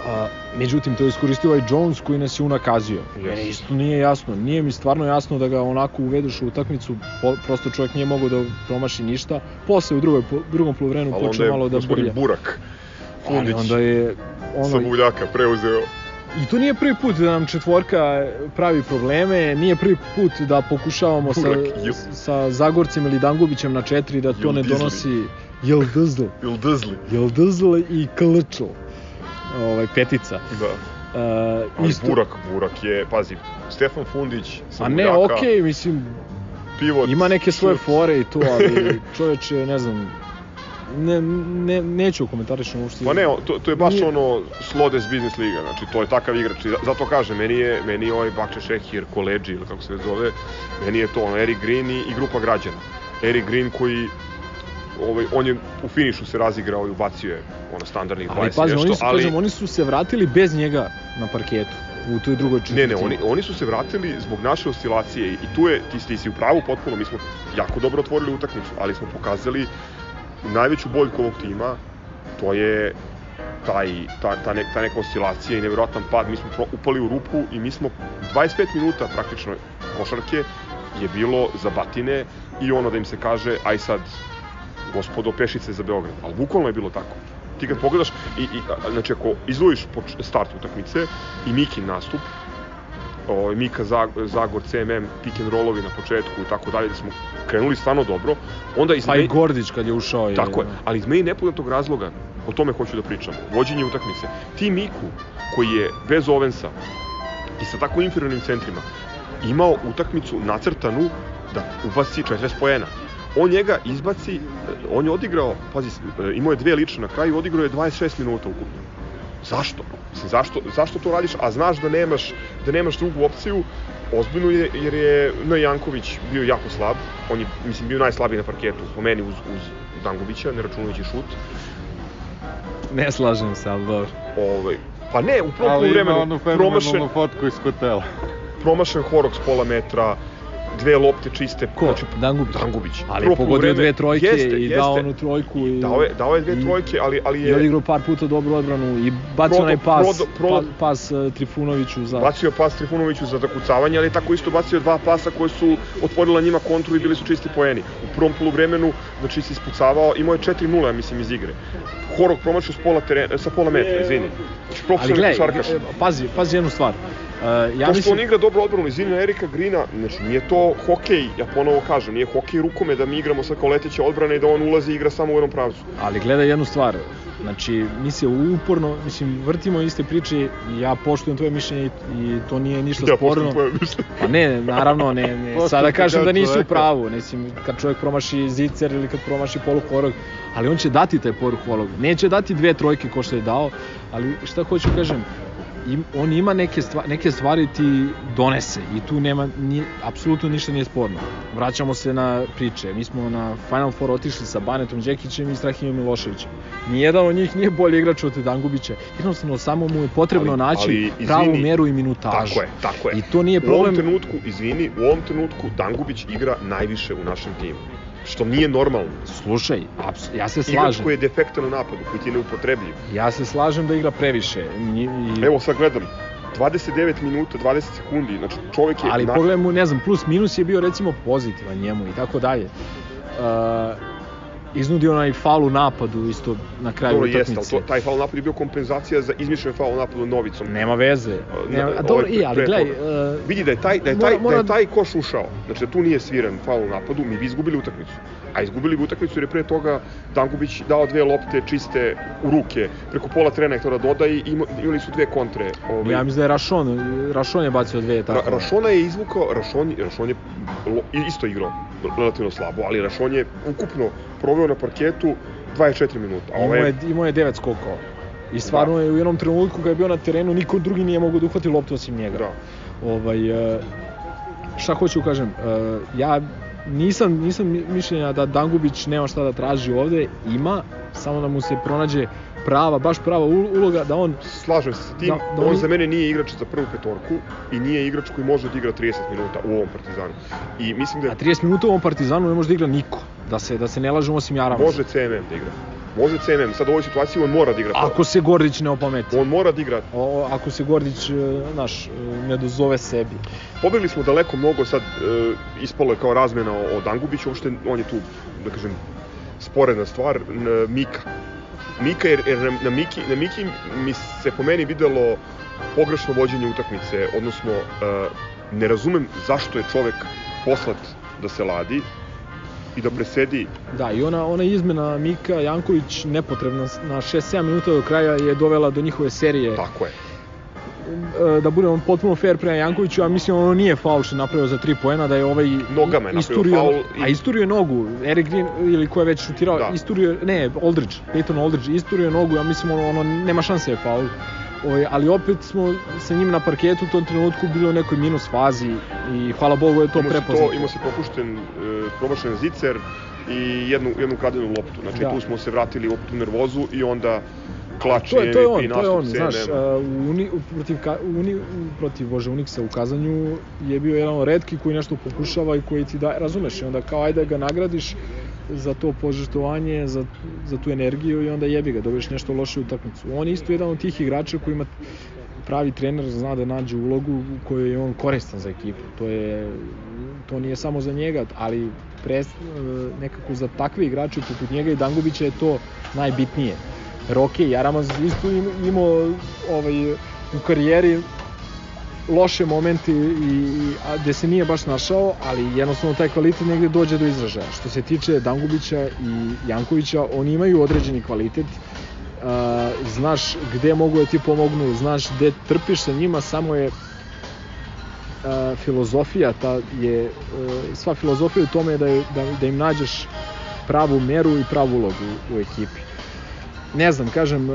A, međutim, to je iskoristio ovaj Jones koji nas je unakazio. Yes. Isto nije jasno. Nije mi stvarno jasno da ga onako uvedeš u utakmicu, po, prosto čovjek nije mogao da promaši ništa. Posle u drugoj, po- drugom onda počeo malo da brlja. Burak Ali Fundić onda je ono, sa Buljaka preuzeo. I to nije prvi put da nam četvorka pravi probleme, nije prvi put da pokušavamo sa, sa Zagorcem ili Dangubićem na četiri da to Jel ne Dizli. donosi Jeldizl, Ili Dizli. Jeldizl i Klčl, ovaj, petica. Da. Uh, Ali isto, Burak, Burak je, pazi, Stefan Fundić sa a ne, okej, mislim, pivot, ima neke svoje šut. fore i to, ali čoveče, ne znam, ne, ne, neću komentarišem uopšte. Pa ne, to, to je baš Nije- ono Slodes Business Liga, znači to je takav igrač. Zato kažem, meni je, meni je ovaj Bakče Šehir, Koleđi ili kako se zove, meni je to ono Eric Green i, i grupa građana. Eric Green koji ovaj, on je u finišu se razigrao i ubacio je ono standardnih 20 Ali pazi, nešto, oni su, ali... kažem, oni su se vratili bez njega na parketu u toj drugoj četvrtini. Ne, ne, oni, oni su se vratili zbog naše oscilacije i tu je, ti, ti si u pravu potpuno, mi smo jako dobro otvorili utakmicu, ali smo pokazali najveću boljku ovog tima, to je taj, ta, ta, ne, ta neka oscilacija i nevjerojatan pad, mi smo upali u rupu i mi smo 25 minuta praktično košarke je bilo za batine i ono da im se kaže aj sad gospodo pešice za Beograd, ali bukvalno je bilo tako. Ti kad pogledaš, i, i, znači ako izvojiš start utakmice i Mikin nastup, o, Mika Zagor, Zagor, CMM, pick and rollovi na početku i tako dalje, da smo krenuli stvarno dobro, onda iz Pa i Gordić kad je ušao je... Tako je, ali iz meni nepoznatog razloga, o tome hoću da pričam, vođenje utakmice. Ti Miku, koji je bez Ovensa i sa tako inferiornim centrima, imao utakmicu nacrtanu da ubaci 40 poena. On njega izbaci, e, on je odigrao, pazi, e, imao je dve lične na kraju, odigrao je 26 minuta ukupno. Zašto? Mislim, zašto, zašto to radiš, a znaš da nemaš, da nemaš drugu opciju, ozbiljno je, jer je N. Janković bio jako slab, on je, mislim, bio najslabiji na parketu, po meni uz, uz Dangubića, ne računajući šut. Ne slažem se, ali dobro. Ovaj, pa ne, u prvom Ali ima vremenu onu promašen, fenomenalnu fotku iz hotela. promašen horok s pola metra, dve lopte čiste. Ko? Znači, Dangubić? Dangubić. Ali Prvo je pogodio poluvreme- dve trojke jeste, i jeste. dao onu trojku. I, Dao je, dao je dve i- trojke, ali, ali I je odigrao par puta dobru odbranu i bacio Prodo- onaj pas, prodo- prodo- pa- pas uh, Trifunoviću za... bacio pas Trifunoviću za zakucavanje, ali tako isto bacio dva pasa koje su otvorila njima kontru i bili su čisti poeni. U prvom poluvremenu, znači se ispucavao, imao je 4-0, ja mislim, iz igre. Horok promašio s pola, terena, sa pola metra, izvini. Znači, profesionalni košarkaš. e, pazi, pazi jednu stvar. Uh, ja To što mislim, on igra dobro odbranu iz Zina Erika Grina, znači nije to hokej, ja ponovo kažem, nije hokej rukome da mi igramo sad kao leteća odbrana i da on ulazi i igra samo u jednom pravcu. ali gledaj jednu stvar. Znači, mi se uporno, mislim, vrtimo iste priče ja poštujem tvoje mišljenje i, i to nije ništa Ja sporno. poštujem tvoje mišljenje. Pa ne, naravno, ne, ne. Sada kažem kao da nisi u pravu, mislim, kad čovjek promaši zicer ili kad promaši poluhorog, ali on će dati taj poluhorog. Neće dati dve trojke ko što je dao, ali šta hoću kažem, im, on ima neke stvari, neke stvari ti donese i tu nema, nije, apsolutno ništa nije sporno. Vraćamo se na priče, mi smo na Final Four otišli sa Banetom Đekićem i Strahimom Miloševićem. Nijedan od njih nije bolji igrač od Dangubića, jednostavno samo mu je potrebno Ali- naći ali, izvini, pravu meru i minutažu. Tako je, tako je. I to nije U ovom problem. trenutku, izvini, u ovom trenutku Dangubić igra najviše u našem timu. Što nije normalno. Slušaj, ja se Igrač slažem. koji je defektan u napadu, koji ti je neupotrebljiv. Ja se slažem da igra previše. I, Evo sad gledam, 29 minuta, 20 sekundi, znači čovjek je... ali na- pogledaj mu, ne znam, plus minus je bio recimo pozitivan njemu i tako dalje. Uh, iznudio onaj faul u napadu isto na kraju Dobro, jeste, ali utakmice. to, taj faul napad je bio kompenzacija za izmišljen faul napadu Novicom. Nema veze. Nema, a dobro, i, ali gledaj, uh, Vidi da je taj, da je Mora- taj, da mora- je taj koš ušao, znači da tu nije sviran faul napadu, mi bi izgubili utakmicu. A izgubili bi utakmicu jer je pre toga Dangubić dao dve lopte čiste u ruke, preko pola trena je to da doda i ima- imali su dve kontre. Ovaj, ja mislim da je Rašon, Rašon je bacio dve tako. Ra Rašona je izvukao, Rašon, Rašon je isto igrao relativno slabo, ali Rašon je ukupno proveo na parketu 24 minuta. A Imao ovaj je, imao je devet skokova. I stvarno je u jednom trenutku kada je bio na terenu, niko drugi nije mogao da uhvati loptu osim njega. Da. Ovaj, e, šta hoću da kažem, e, ja nisam, nisam mi- mišljenja da Dangubić nema šta da traži ovde, ima, samo da mu se pronađe prava, baš prava ul- uloga da on Slažem se sa tim, Da, da on za mene nije igrač za prvu petorku i nije igrač koji može da igra 30 minuta u ovom Partizanu. I mislim da a 30 minuta u ovom Partizanu ne može da igra niko, da se da se ne lažemo osim Jarama. može CMM da igra. Može CMM, sad u ovoj situaciji on mora da igra. Ako se Gordić ne opameti. On mora da igra. O, ako se Gordić, e, znaš, e, ne dozove sebi. Pobegli smo daleko mnogo, sad e, ispalo je kao razmena o, Dangubiću, uopšte on je tu, da kažem, sporedna stvar, n, Mika. Mika, jer, jer na, na, Miki, na Miki mi se po meni videlo pogrešno vođenje utakmice, odnosno e, ne razumem zašto je čovek poslat da se ladi i da presedi Da, i ona, ona izmena Mika Janković nepotrebna na 6-7 minuta do kraja je dovela do njihove serije. tako je. E, da budemo potpuno fair prema Jankoviću, a mislim ono nije faul što je napravio za 3 poena, da je ovaj Nogama je isturio, faul i- a isturio nogu, Eric Green ili ko je već šutirao, Da. isturio, ne, Aldridge, Peyton Aldridge, isturio nogu, ja mislim ono, ono nema šanse je faul. Ovaj, ali opet smo sa njim na parketu u tom trenutku bili u nekoj minus fazi i hvala Bogu je to prepoznato. To, imao si propušten, e, promašen zicer, i jednu, jednu kradenu loptu. Znači Da. tu smo se vratili u nervozu i onda klač To je, to je on, to je on, znaš, a, u uni, u- protiv, ka, u uni, u- protiv Bože Uniksa u Kazanju je bio jedan od redki koji nešto pokušava i koji ti daje, razumeš, i onda kao ajde ga nagradiš za to požrtovanje, za, za tu energiju i onda jebi ga, dobiješ nešto loše utakmicu. On je isto jedan od tih igrača koji ima pravi trener zna da nađe ulogu u kojoj je on koristan za ekipu. To je to nije samo za njega, ali pres, nekako za takve igrače poput njega i Dangubića je to najbitnije. Roke Jaramaz isto im- imao ovaj, u karijeri loše momente i, i a, gde se nije baš našao, ali jednostavno taj kvalitet negde dođe do izražaja. Što se tiče Dangubića i Jankovića, oni imaju određeni kvalitet, uh, znaš gde mogu da ti pomognu, znaš gde trpiš sa njima, samo je uh, filozofija ta je uh, sva filozofija u tome je da, da, da im nađeš pravu meru i pravu ulogu u ekipi. Ne znam, kažem,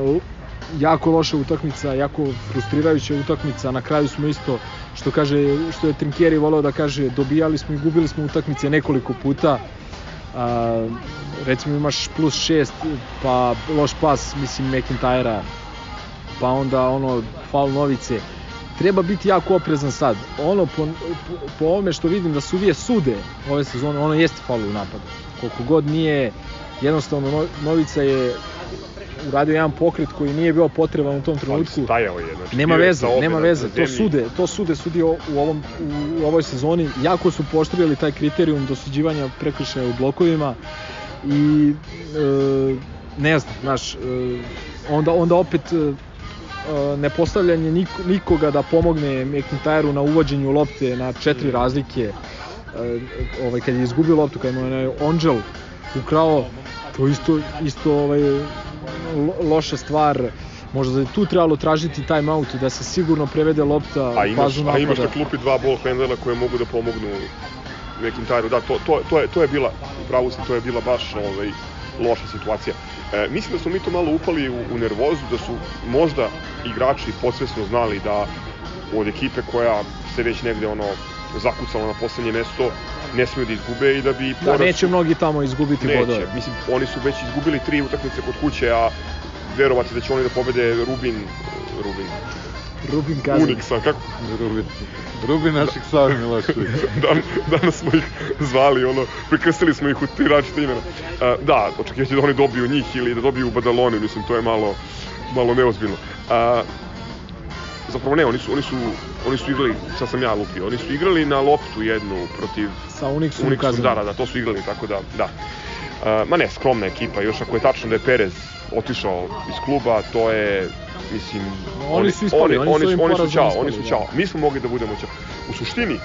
jako loša utakmica, jako frustrirajuća utakmica, na kraju smo isto, što kaže, što je Trinkjeri voleo da kaže, dobijali smo i gubili smo utakmice nekoliko puta, a, recimo imaš plus 6, pa loš pas, mislim, McIntyra, pa onda ono, faul Novice, treba biti jako oprezan sad. Ono, po, po, po ovome što vidim da sudije sude ove sezone, ono jeste faul u napadu. Koliko god nije, jednostavno No- Novica je uradio jedan pokret koji nije bio potreban u tom Ali trenutku. stajao je. Znači, Nema veze, nema veze. To sude, to sude sudi u ovom u ovoj sezoni. Jako su poštrili taj kriterijum dosuđivanja prekršaja u blokovima i e, ne znam, znaš, e, onda onda opet e, e, ne postavljanje niko, nikoga da pomogne McIntyre na uvođenju lopte na četiri razlike e, ovaj kad je izgubio loptu kad mu je Onđel ukrao to isto isto ovaj loša stvar možda da je tu trebalo tražiti time out da se sigurno prevede lopta A imaš, fazu a imaš na napada. klupi dva ball handlera koje mogu da pomognu McIntyre. Da, to, to, to, je, to je bila, u pravu si, to je bila baš ovaj, loša situacija. E, mislim da smo mi to malo upali u, u nervozu, da su možda igrači podsvesno znali da od ekipe koja se već negde ono zakucala na poslednje mesto, ne smiju da izgube i da bi Da, neće mnogi tamo izgubiti Neće, bodove. mislim, oni su već izgubili tri utakmice kod kuće, a verovati da će oni da pobede Rubin, Rubin, Rubin Kazan. Uniksa, kako, Rubin, Rubin naših Savi Milošević. Dan, danas smo ih zvali, ono, prekrstili smo ih u tri različite imena. Uh, da, očekivajući da oni dobiju njih ili da dobiju Badaloni, mislim, to je malo, malo neozbiljno. Uh, zapravo ne, oni su, oni su, oni su igrali, sad sam ja lupio, oni su igrali na loptu jednu protiv Sa Unixom Unixom, da, da, da, to su igrali, tako da, da. Uh, ma ne, skromna ekipa, još ako je tačno da je Perez otišao iz kluba, to je, mislim... Oni su ispali, oni su ovim oni su porazom ćao, ispali, oni su da. ćao. Mi smo mogli da budemo ćao. U suštini,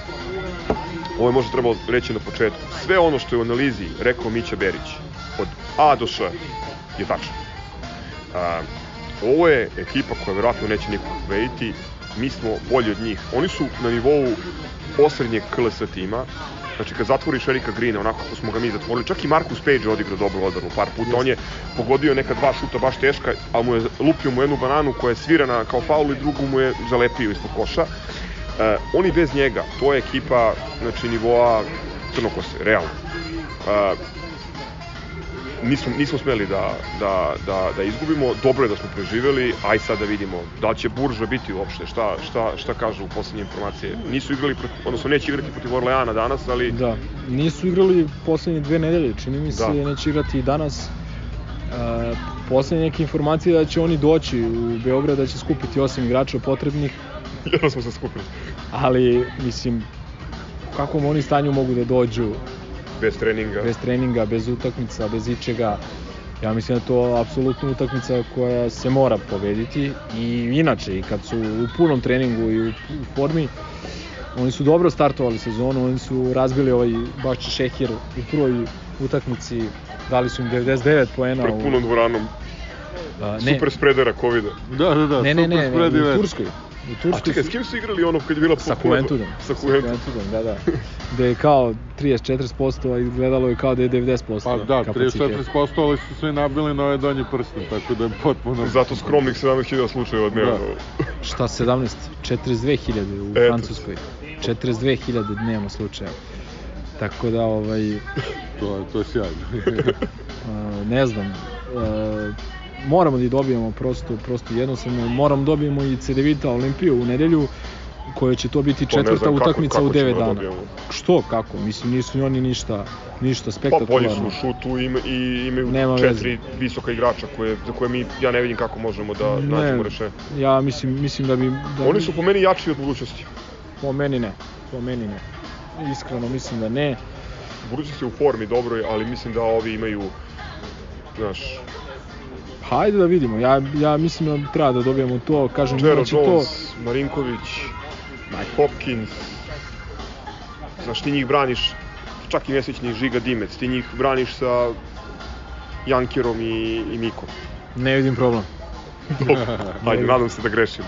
ovo je možda trebalo reći na početku, sve ono što je u analizi rekao Mića Berić, od A do Š, je tačno. Uh, ovo je ekipa koja verovatno neće nikog pobediti, mi smo bolji od njih. Oni su na nivou posrednjeg KLS tima, Znači kad zatvoriš Erika Greena onako kako smo ga mi zatvorili, čak i Marcus Page odigrao dobru odbranu par puta. On je pogodio neka dva šuta baš teška, ali mu je lupio mu jednu bananu koja je svirana kao faul i drugu mu je zalepio ispod koša. E, oni bez njega, to je ekipa znači nivoa crnokose, realno. E, nismo, nismo smeli da, da, da, da izgubimo, dobro je da smo preživeli, aj sad da vidimo da li će Burža biti uopšte, šta, šta, šta kažu u poslednje informacije. Nisu igrali, protiv, odnosno neće igrati protiv Orleana danas, ali Da, nisu igrali poslednje dve nedelje, čini mi se, Da. neće igrati i danas. E, poslednje neke informacije da će oni doći u Beograd, da će skupiti osam igrača potrebnih, jedno smo se skupili. ali mislim, u kakvom oni stanju mogu da dođu Bez treninga. bez treninga, bez utakmica, bez ičega. Ja mislim da je to apsolutno utakmica koja se mora pobediti i inače i kad su u punom treningu i u, u formi oni su dobro startovali sezonu, oni su razbili ovaj Bašća Šehir u prvoj utakmici, dali su im 99 poena Pred punom dvoranom. a, ne, Super spredera covid Da, da, da, ne, ne, ne, super ne, spread u. Turskoj. U A Turskoj čekaj, su- s kim su igrali ono kad je bila Sa Juventudom. Sa Juventudom. Juventudom, da, da. Gde je kao 34%, a izgledalo je kao da je 90% Pa da, kapacitet. 34% ali su svi nabili na ovaj donji prsten, tako da je potpuno... Zato skromnih 17.000 slučajeva dnevno. Šta 17? 42.000 u Eto. Francuskoj. 42.000 dnevno slučaja. Tako da, ovaj, To, je- to je sjajno. a, ne znam, a, moramo da ih dobijemo prosto, prosto jednostavno, moramo da dobijemo i Cedevita Olimpiju u nedelju, koja će to biti ne četvrta kako- utakmica kako u ćemo 9 da dana. dobijemo. Što, kako? Mislim, nisu ni oni ništa, ništa Pa bolji spektakularno. su u šutu ima, i imaju Nema četiri visoka igrača koje, za koje mi, ja ne vidim kako možemo da Ne. nađemo rešenje. Ja mislim, mislim da bi... Da Oni su po meni jači od budućnosti. Po meni ne, po meni ne. Iskreno mislim da ne. Budućnost je u formi dobroj, ali mislim da ovi imaju, znaš, Hajde da vidimo, ja, ja mislim da treba da dobijemo to, kažem, Jero imaće Jones, to... Marinković, Hopkins, znaš, ti njih braniš, čak i nesvećni Žiga Dimec, ti njih braniš sa Jankerom i, i Mikom. Ne vidim problem. Ajde, nadam se da grešim.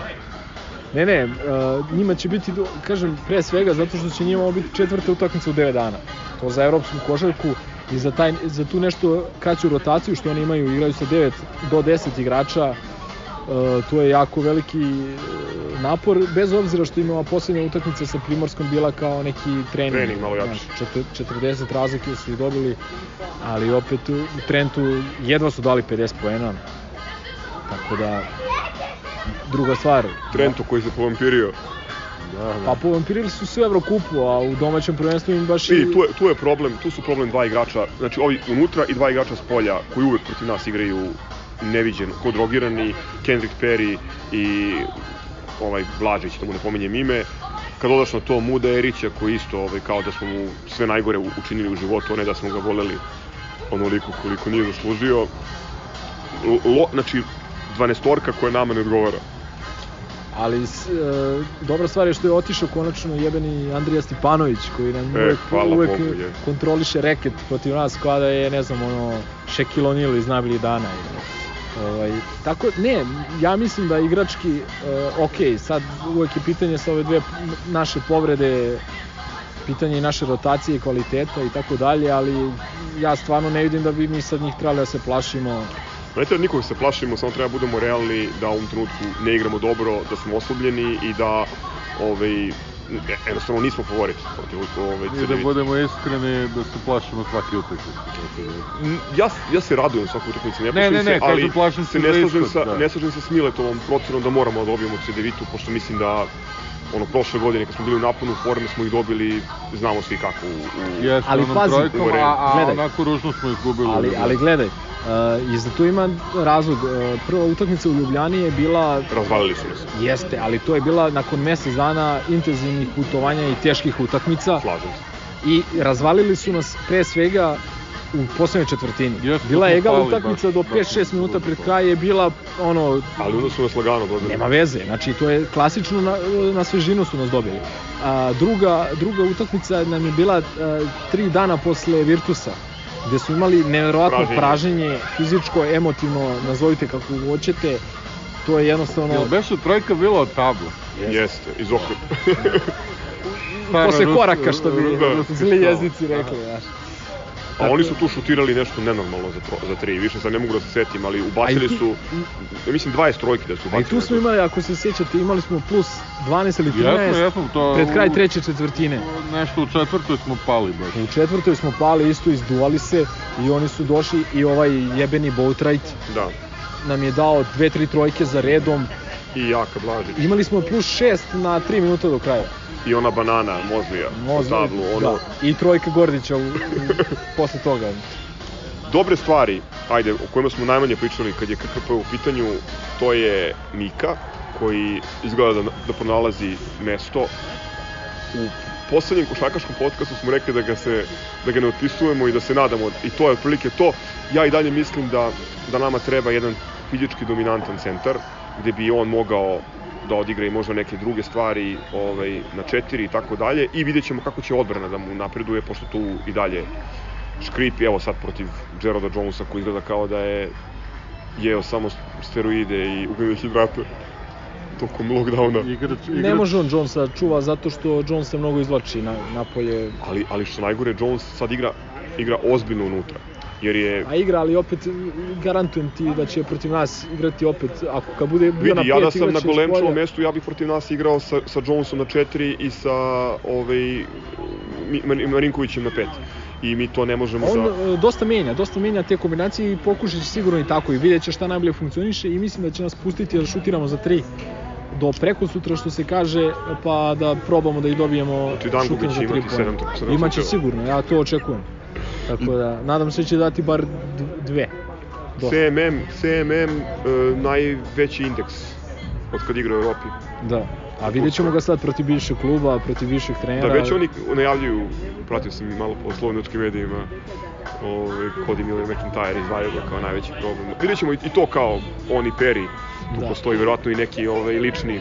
Ne, ne, uh, njima će biti, kažem, pre svega zato što će njima biti četvrta utakmica u 9 dana. To za evropsku košarku i za, taj, za tu nešto kraću rotaciju što oni imaju, igraju sa 9 do 10 igrača, uh, to je jako veliki uh, napor, bez obzira što ima poslednja utakmica sa Primorskom bila kao neki trening. Trening malo jači. Znaš, četir- 40 razlike su i dobili, ali opet u Trentu jedva su dali 50 poena. Tako da, druga stvar, Trento koji se povampirio. Da, da. Pa povampirili su sve Evrokupu, a u domaćem prvenstvu im baš I tu je, tu je problem, tu su problem dva igrača, znači ovi unutra i dva igrača s polja koji uvek protiv nas igraju neviđen, ko drogirani, Kendrick Perry i ovaj Blažić, da mu ne pominjem ime, kad dodaš na to Muda Erića koji isto ovaj, kao da smo mu sve najgore učinili u životu, a ne da smo ga voleli onoliko koliko nije zaslužio. Lo, znači, 12-orka koja nama ne odgovara. Ali e, dobra stvar je što je otišao konačno jebeni Andrija Stipanović koji nam E, uvek, uvek Bogu, je. kontroliše reket protiv nas kao da je, ne znam, ono, Shaquille O'Neal iz najboljih dana. Ovaj, tako, ne, ja mislim da igrački, e, ok, sad uvek je pitanje sa ove dve naše povrede, pitanje i naše rotacije kvaliteta i tako dalje, ali ja stvarno ne vidim da bi mi sad njih trebali da se plašimo. Ne treba nikog se plašimo, samo treba budemo realni da u ovom trenutku ne igramo dobro, da smo oslabljeni i da ovaj, e, jednostavno nismo favorit protiv ovaj, I da budemo iskreni da se plašimo svaki utakmice. Ja, ja se radujem svakoj utakmici, ne, Ne, ne, ne, se, ali plašim se ne slažem, sa, da. ne slažem se s Miletovom procenom da moramo da dobijemo CDVitu, pošto mislim da ono prošle godine kad smo bili u naponu forme smo ih dobili, znamo svi kako u, u Jeste, Ali pazi, trojkom, a, a gledaj. onako ružno smo izgubili. Ali, ali gledaj, uh, i za to ima razlog. Uh, prva utakmica u Ljubljani je bila razvalili su nas, Jeste, ali to je bila nakon mesec dana intenzivnih putovanja i teških utakmica slažem se. i razvalili su nas pre svega u poslednjoj četvrtini. Jeste, bila je egal utakmica do baš 5-6 smo minuta pred kraj je bila ono Ali onda su nas lagano dobili. nema veze, znači to je klasično na, na svežinu su nas dobili. A, druga, druga utakmica nam je bila a, tri dana posle Virtusa gde su imali neverovatno Praženje. praženje, fizičko, emotivno, nazovite kako hoćete, to je jednostavno... Jel beše trojka bila od tabla? Jeste, iz okrepa. Stara posle koraka što bi ruski zli jezici rekli, znaš. A oni su tu šutirali nešto nenormalno za, tro, za tri, više sad ne mogu da se setim, ali ubacili tu- su, ja mislim 20 trojki da su ubacili. i tu smo imali, ako se sjećate, imali smo plus 12 ili 13 Jesmo, jesmo, to... pred kraj treće četvrtine. Nešto u četvrtoj smo pali baš. U četvrtoj smo pali isto, izduvali se i oni su došli i ovaj jebeni Boatwright Da, nam je dao dve, tri trojke za redom. i Jaka Blažić. Imali smo plus 6 na 3 minuta do kraja. I ona banana, Mozlija, po tablu, ono, da. I trojka Gordića u, u, posle toga. dobre stvari, ajde, o kojima smo najmanje pričali kad je KKP u pitanju, to je Mika, koji izgleda da, da pronalazi mesto. U poslednjem košarkaškom podcastu smo rekli da ga, se, da ga ne otpisujemo i da se nadamo, i to je otprilike to. Ja i dalje mislim da, da nama treba jedan fizički dominantan centar, gde bi on mogao da odigra i možda neke druge stvari ovaj, na četiri i tako dalje i vidjet ćemo kako će odbrana da mu napreduje, pošto tu i dalje škripi, evo sad protiv Geralda Jonesa koji izgleda kao da je jeo samo steroide i ugljive hidrate tokom lockdowna. Igrač, igrač, Ne može on Jonesa čuva zato što Jones se mnogo izvlači na, napolje. Ali, ali što najgore, Jones sad igra, igra ozbiljno unutra. Jer je, A igra, ali opet garantujem ti da će protiv nas igrati opet, ako kad bude bio na pet, ja da sam na golemčevom mestu, ja bih protiv nas igrao sa, sa Jonesom na 4 i sa ovaj, Marinkovićem na pet. I mi to ne možemo On za... e, dosta menja, dosta menja te kombinacije i pokušat će sigurno i tako i vidjet će šta najbolje funkcioniše i mislim da će nas pustiti da šutiramo za tri do preko sutra što se kaže pa da probamo da ih dobijemo šutom za tri sedam Imaće sigurno, ja to očekujem. Tako da, nadam se da će dati bar dve. Dosta. CMM, CMM e, najveći indeks od kad igra u Evropi. Da. A vidjet ćemo ga sad protiv bivšeg kluba, protiv bivšeg trenera. Da, već oni najavljuju, pratio sam i malo po slovenočkim medijima, ovaj, Cody Miller McIntyre izdvajaju ga kao najveći problem. Vidjet ćemo i to kao on i Perry, tu Da. postoji verovatno i neki ovaj, lični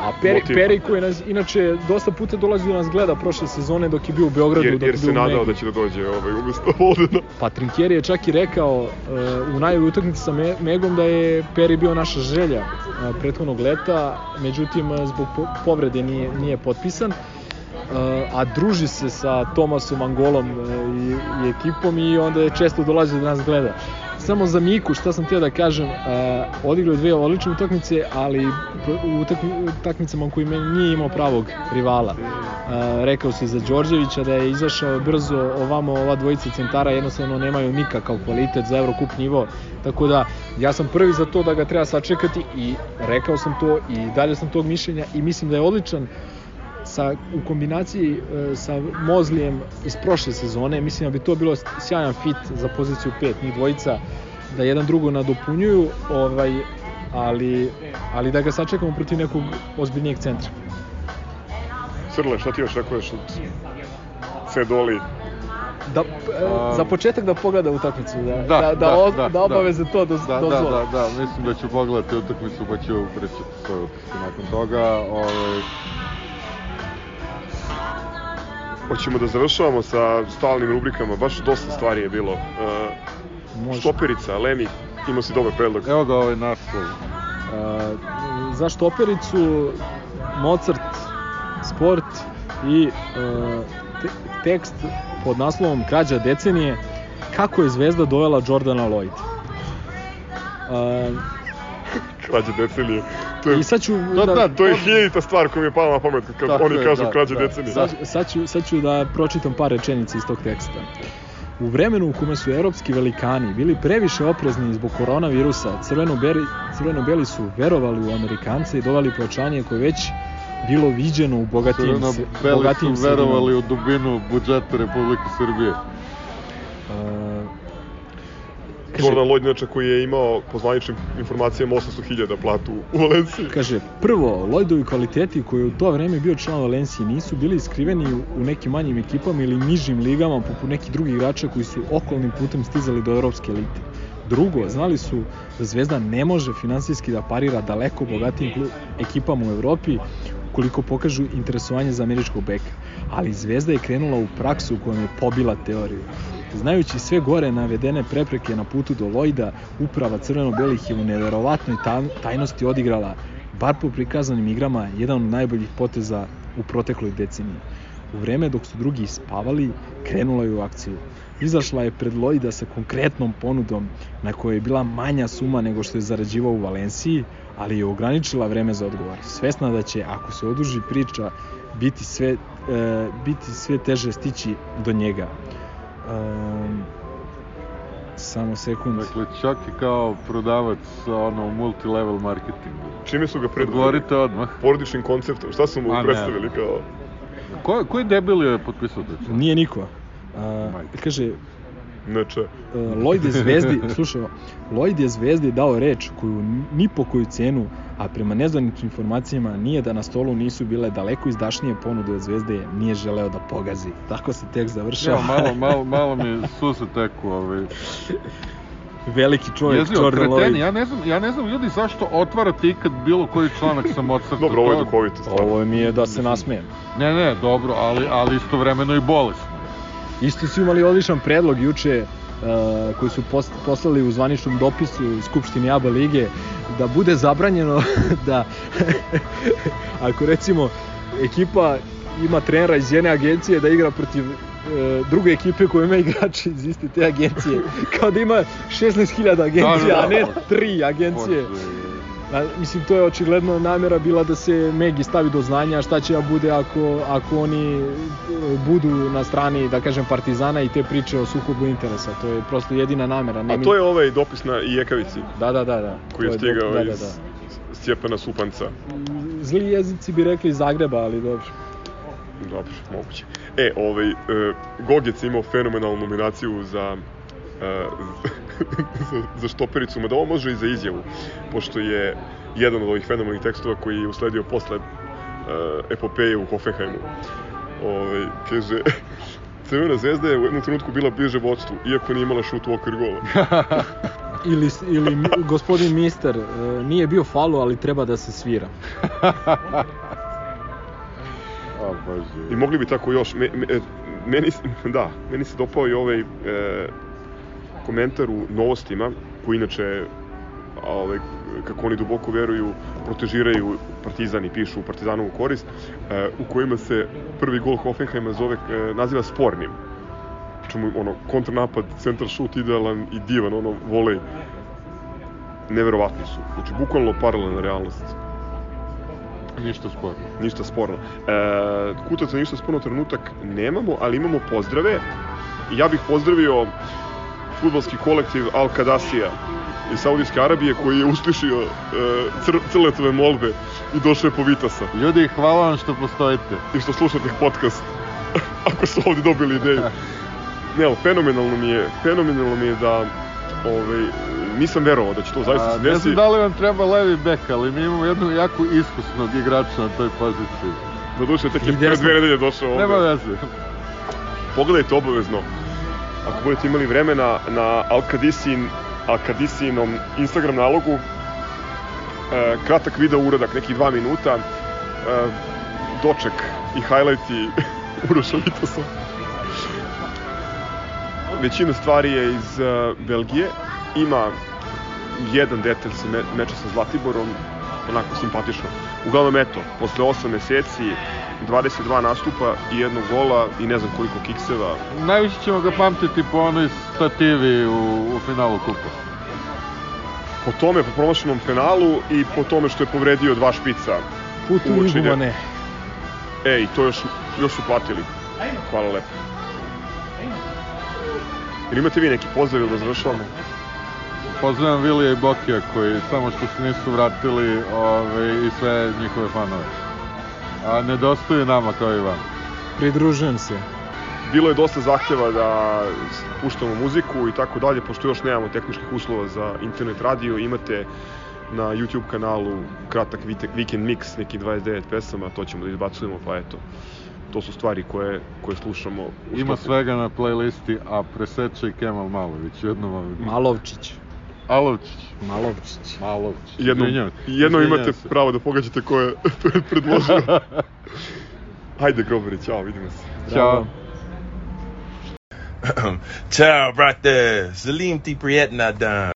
A Peri, motiv. Peri koji nas, inače dosta puta dolazi da nas gleda prošle sezone dok je bio u Beogradu, jer, jer je se nadao da će da dođe ovaj, umesto Voldena. Pa Trinkieri je čak i rekao uh, u najavi utakmice sa Me- Megom da je Peri bio naša želja uh, prethodnog leta, međutim uh, zbog po povrede nije, nije potpisan. Uh, a druži se sa Tomasom Angolom uh, i, i ekipom i onda je često dolazi da nas gleda. Samo za Miku, šta sam htio da kažem, uh, odigrao dve odlične utakmice, ali u utakmi- utakmicama u kojima nije imao pravog rivala. Uh, rekao se za Đorđevića da je izašao brzo, ovamo ova dvojica centara jednostavno nemaju nikakav kvalitet za Eurocup nivo, tako da ja sam prvi za to da ga treba sačekati i rekao sam to i dalje sam tog mišljenja i mislim da je odličan sa, u kombinaciji e, sa Mozlijem iz prošle sezone, mislim da bi to bilo sjajan fit za poziciju 5, njih dvojica, da jedan drugo nadopunjuju, ovaj, ali, ali da ga sačekamo protiv nekog ozbiljnijeg centra. Crle, šta ti još rekuješ od Cedoli? Da, e, A, za početak da pogleda utakmicu, da, Da, da, da, da, o- da, da obaveze to do, Da, da, dozvole. da, da, mislim da ću pogledati utakmicu pa ću pričati svoje utiske nakon toga. Ovaj, Hoćemo da završavamo sa stalnim rubrikama, baš dosta stvari je bilo. Uh, Može. štoperica, Lemi, imao si dobar predlog. evo ga ovaj naslov. E, za štopericu Mozart Sport i e, te, tekst pod naslovom Krađa decenije kako je Zvezda dovela Jordana Lloyd. E, Krađe decenije. To je, I sad ću To, da, da, to je hiljadita stvar koja mi je pala na pamet kad Tako oni je, kažu da, krađe da. decenije. sad, sad, ću, sad ću da pročitam par rečenica iz tog teksta. U vremenu u kome su evropski velikani bili previše oprezni zbog koronavirusa, crveno-beli, crveno-beli su verovali u Amerikance i dovali pojačanje koje je već bilo viđeno u bogatijim, Crveno se- beli bogatijim su verovali u dubinu budžeta Republike Srbije. Uh, Jordan Lloyd, inače, koji je imao, po zvaničnim informacijama, 800.000 platu u Valenciji. Kaže, prvo, Lloydovi kvaliteti koji u to vreme bio član Valencije nisu bili skriveni u- nekim manjim ekipama ili nižim ligama poput nekih drugih igrača koji su okolnim putem stizali do evropske elite. Drugo, znali su da Zvezda ne može finansijski da parira daleko bogatijim klu- ekipama u Evropi ukoliko pokažu interesovanje za američkog beka. Ali Zvezda je krenula u praksu u kojom je pobila teoriju. Znajući sve gore navedene prepreke na putu do Lojda, uprava crveno-belih je u neverovatnoj taj- tajnosti odigrala, bar po prikazanim igrama, jedan od najboljih poteza u protekloj deceniji. U vreme dok su drugi spavali, krenula je u akciju. Izašla je pred Lojda sa konkretnom ponudom na kojoj je bila manja suma nego što je zarađivao u Valenciji, ali je ograničila vreme za odgovor. Svesna da će, ako se oduži priča, biti sve, e, biti sve teže stići do njega. Um, samo sekund. Dakle, čak i kao prodavac ono, u multilevel marketingu. Čime su ga predvodili? Odgovorite odmah. Porodičnim konceptom, šta su mu A, ne. predstavili kao... Ko, koji debil je potpisao to? Nije niko. Uh, kaže, Neče. uh, Lloyd je Zvezdi, slušaj, Lloyd je Zvezdi dao reč koju ni po koju cenu, a prema nezvaničnim informacijama nije da na stolu nisu bile daleko izdašnije ponude od Zvezde, nije želeo da pogazi. Tako se tekst završava. Evo, malo, malo, malo mi susa teku. Ovaj. Veliki čovjek, Jezivo, Jordan kreteni, Lloyd. ja ne znam, ja ne znam ljudi zašto otvarate ikad bilo koji članak sa Mozartom. Dobro, ovo je To- duhovito stvarno. Ovo mi je da se nasmejem. Ne, ne, dobro, ali, ali istovremeno i bolesno. Isto su imali odličan predlog juče uh, koji su poslali u zvaničnom dopisu Skupštini ABA lige da bude zabranjeno da ako recimo ekipa ima trenera iz jedne agencije da igra protiv e, druge ekipe koja ima igrači iz iste te agencije. Kao da ima 16.000 agencija, Da, da, da. a ne tri agencije. Bože. Da, mislim, to je očigledno namera bila da se Megi stavi do znanja šta će da bude ako, ako oni e, budu na strani, da kažem, Partizana i te priče o sukobu interesa. To je prosto jedina namera. A to je ovaj dopis na Ijekavici Da, da, da. da. koji je stigao da, da, iz da. Stjepana Supanca. Zli jezici bi rekli iz Zagreba, ali dobro. Dobro, moguće. E, ovaj, uh, Gogec imao fenomenalnu nominaciju za e, za, za štopericu, mada ovo može i za izjavu, pošto je jedan od ovih fenomenalnih tekstova koji je usledio posle uh, epopeje u Hoffenheimu. Ovaj, kaže, Crvena zvezda je u jednom trenutku bila bliže vodstvu, iako nije imala šut u okvir gola. Ili, ili gospodin Mister, e, nije bio falu, ali treba da se svira. A, bože. I mogli bi tako još. Me, me, e, meni, da, meni se dopao i ovaj e, komentar u novostima, koji inače a, ovaj, kako oni duboko veruju, protežiraju Partizan i pišu Partizanovu korist, e, u kojima se prvi gol Hoffenheima zove, e, naziva spornim. Čemu ono, kontranapad, centar šut idealan i divan, ono, volej. Neverovatni su. Znači, bukvalno paralelna realnost. Ništa sporno. Ništa sporno. E, kutaca ništa sporno trenutak nemamo, ali imamo pozdrave. Ja bih pozdravio futbolski kolektiv Al Kadasija iz Saudijske Arabije koji je uslišio e, cr crletove molbe i došao je po Vitasa. Ljudi, hvala vam što postojite. I što slušate podcast, ako su ovde dobili ideju. Ne, ali fenomenalno mi je, fenomenalno mi je da ovaj, nisam verovao da će to zaista se ne desi. znam da li vam treba levi bek, ali mi imamo jednu jako iskusnog igrača na toj poziciji. Da duše, tek je pre dve nedelje došao ovde. Nema veze. pogledajte obavezno ako budete imali vremena na Alkadisin Alkadisinom Instagram nalogu e, kratak video uradak, neki dva minuta e, doček i highlighti Uroša Vitosa većina stvari je iz e, Belgije. Ima jedan detalj sa me, meča sa Zlatiborom onako simpatično uglavnom eto, posle 8 meseci 22 nastupa i jednog gola i ne znam koliko kikseva Najviše ćemo ga pamtiti po onoj stativi u, u finalu kupa. po tome, po promašenom penalu i po tome što je povredio dva špica. Put u. Ligu ne. E, i to još, još su platili. Hvala lepo. Ili imate vi neki pozdrav ili da završavamo? Pozdravljam Vilija i Bokija koji samo što se nisu vratili ove, i sve njihove fanove. A nedostaju nama kao i vam. Pridružujem se. Bilo je dosta zahtjeva da puštamo muziku i tako dalje, pošto još nemamo tehničkih uslova za internet radio, imate na YouTube kanalu kratak weekend mix, neki 29 pesama, to ćemo da izbacujemo, pa eto, to su stvari koje, koje slušamo. u Ima svega na playlisti, a preseče i Kemal Malović. Jedno vam... Malovčić. Alovčić. Malovčić. Se. jednom Izvinjavam imate se. pravo da pogađate ko je predložio. Hajde, Grobari, ćao, vidimo se. Ćao. Ciao, brother. Salim ti prijetna dan.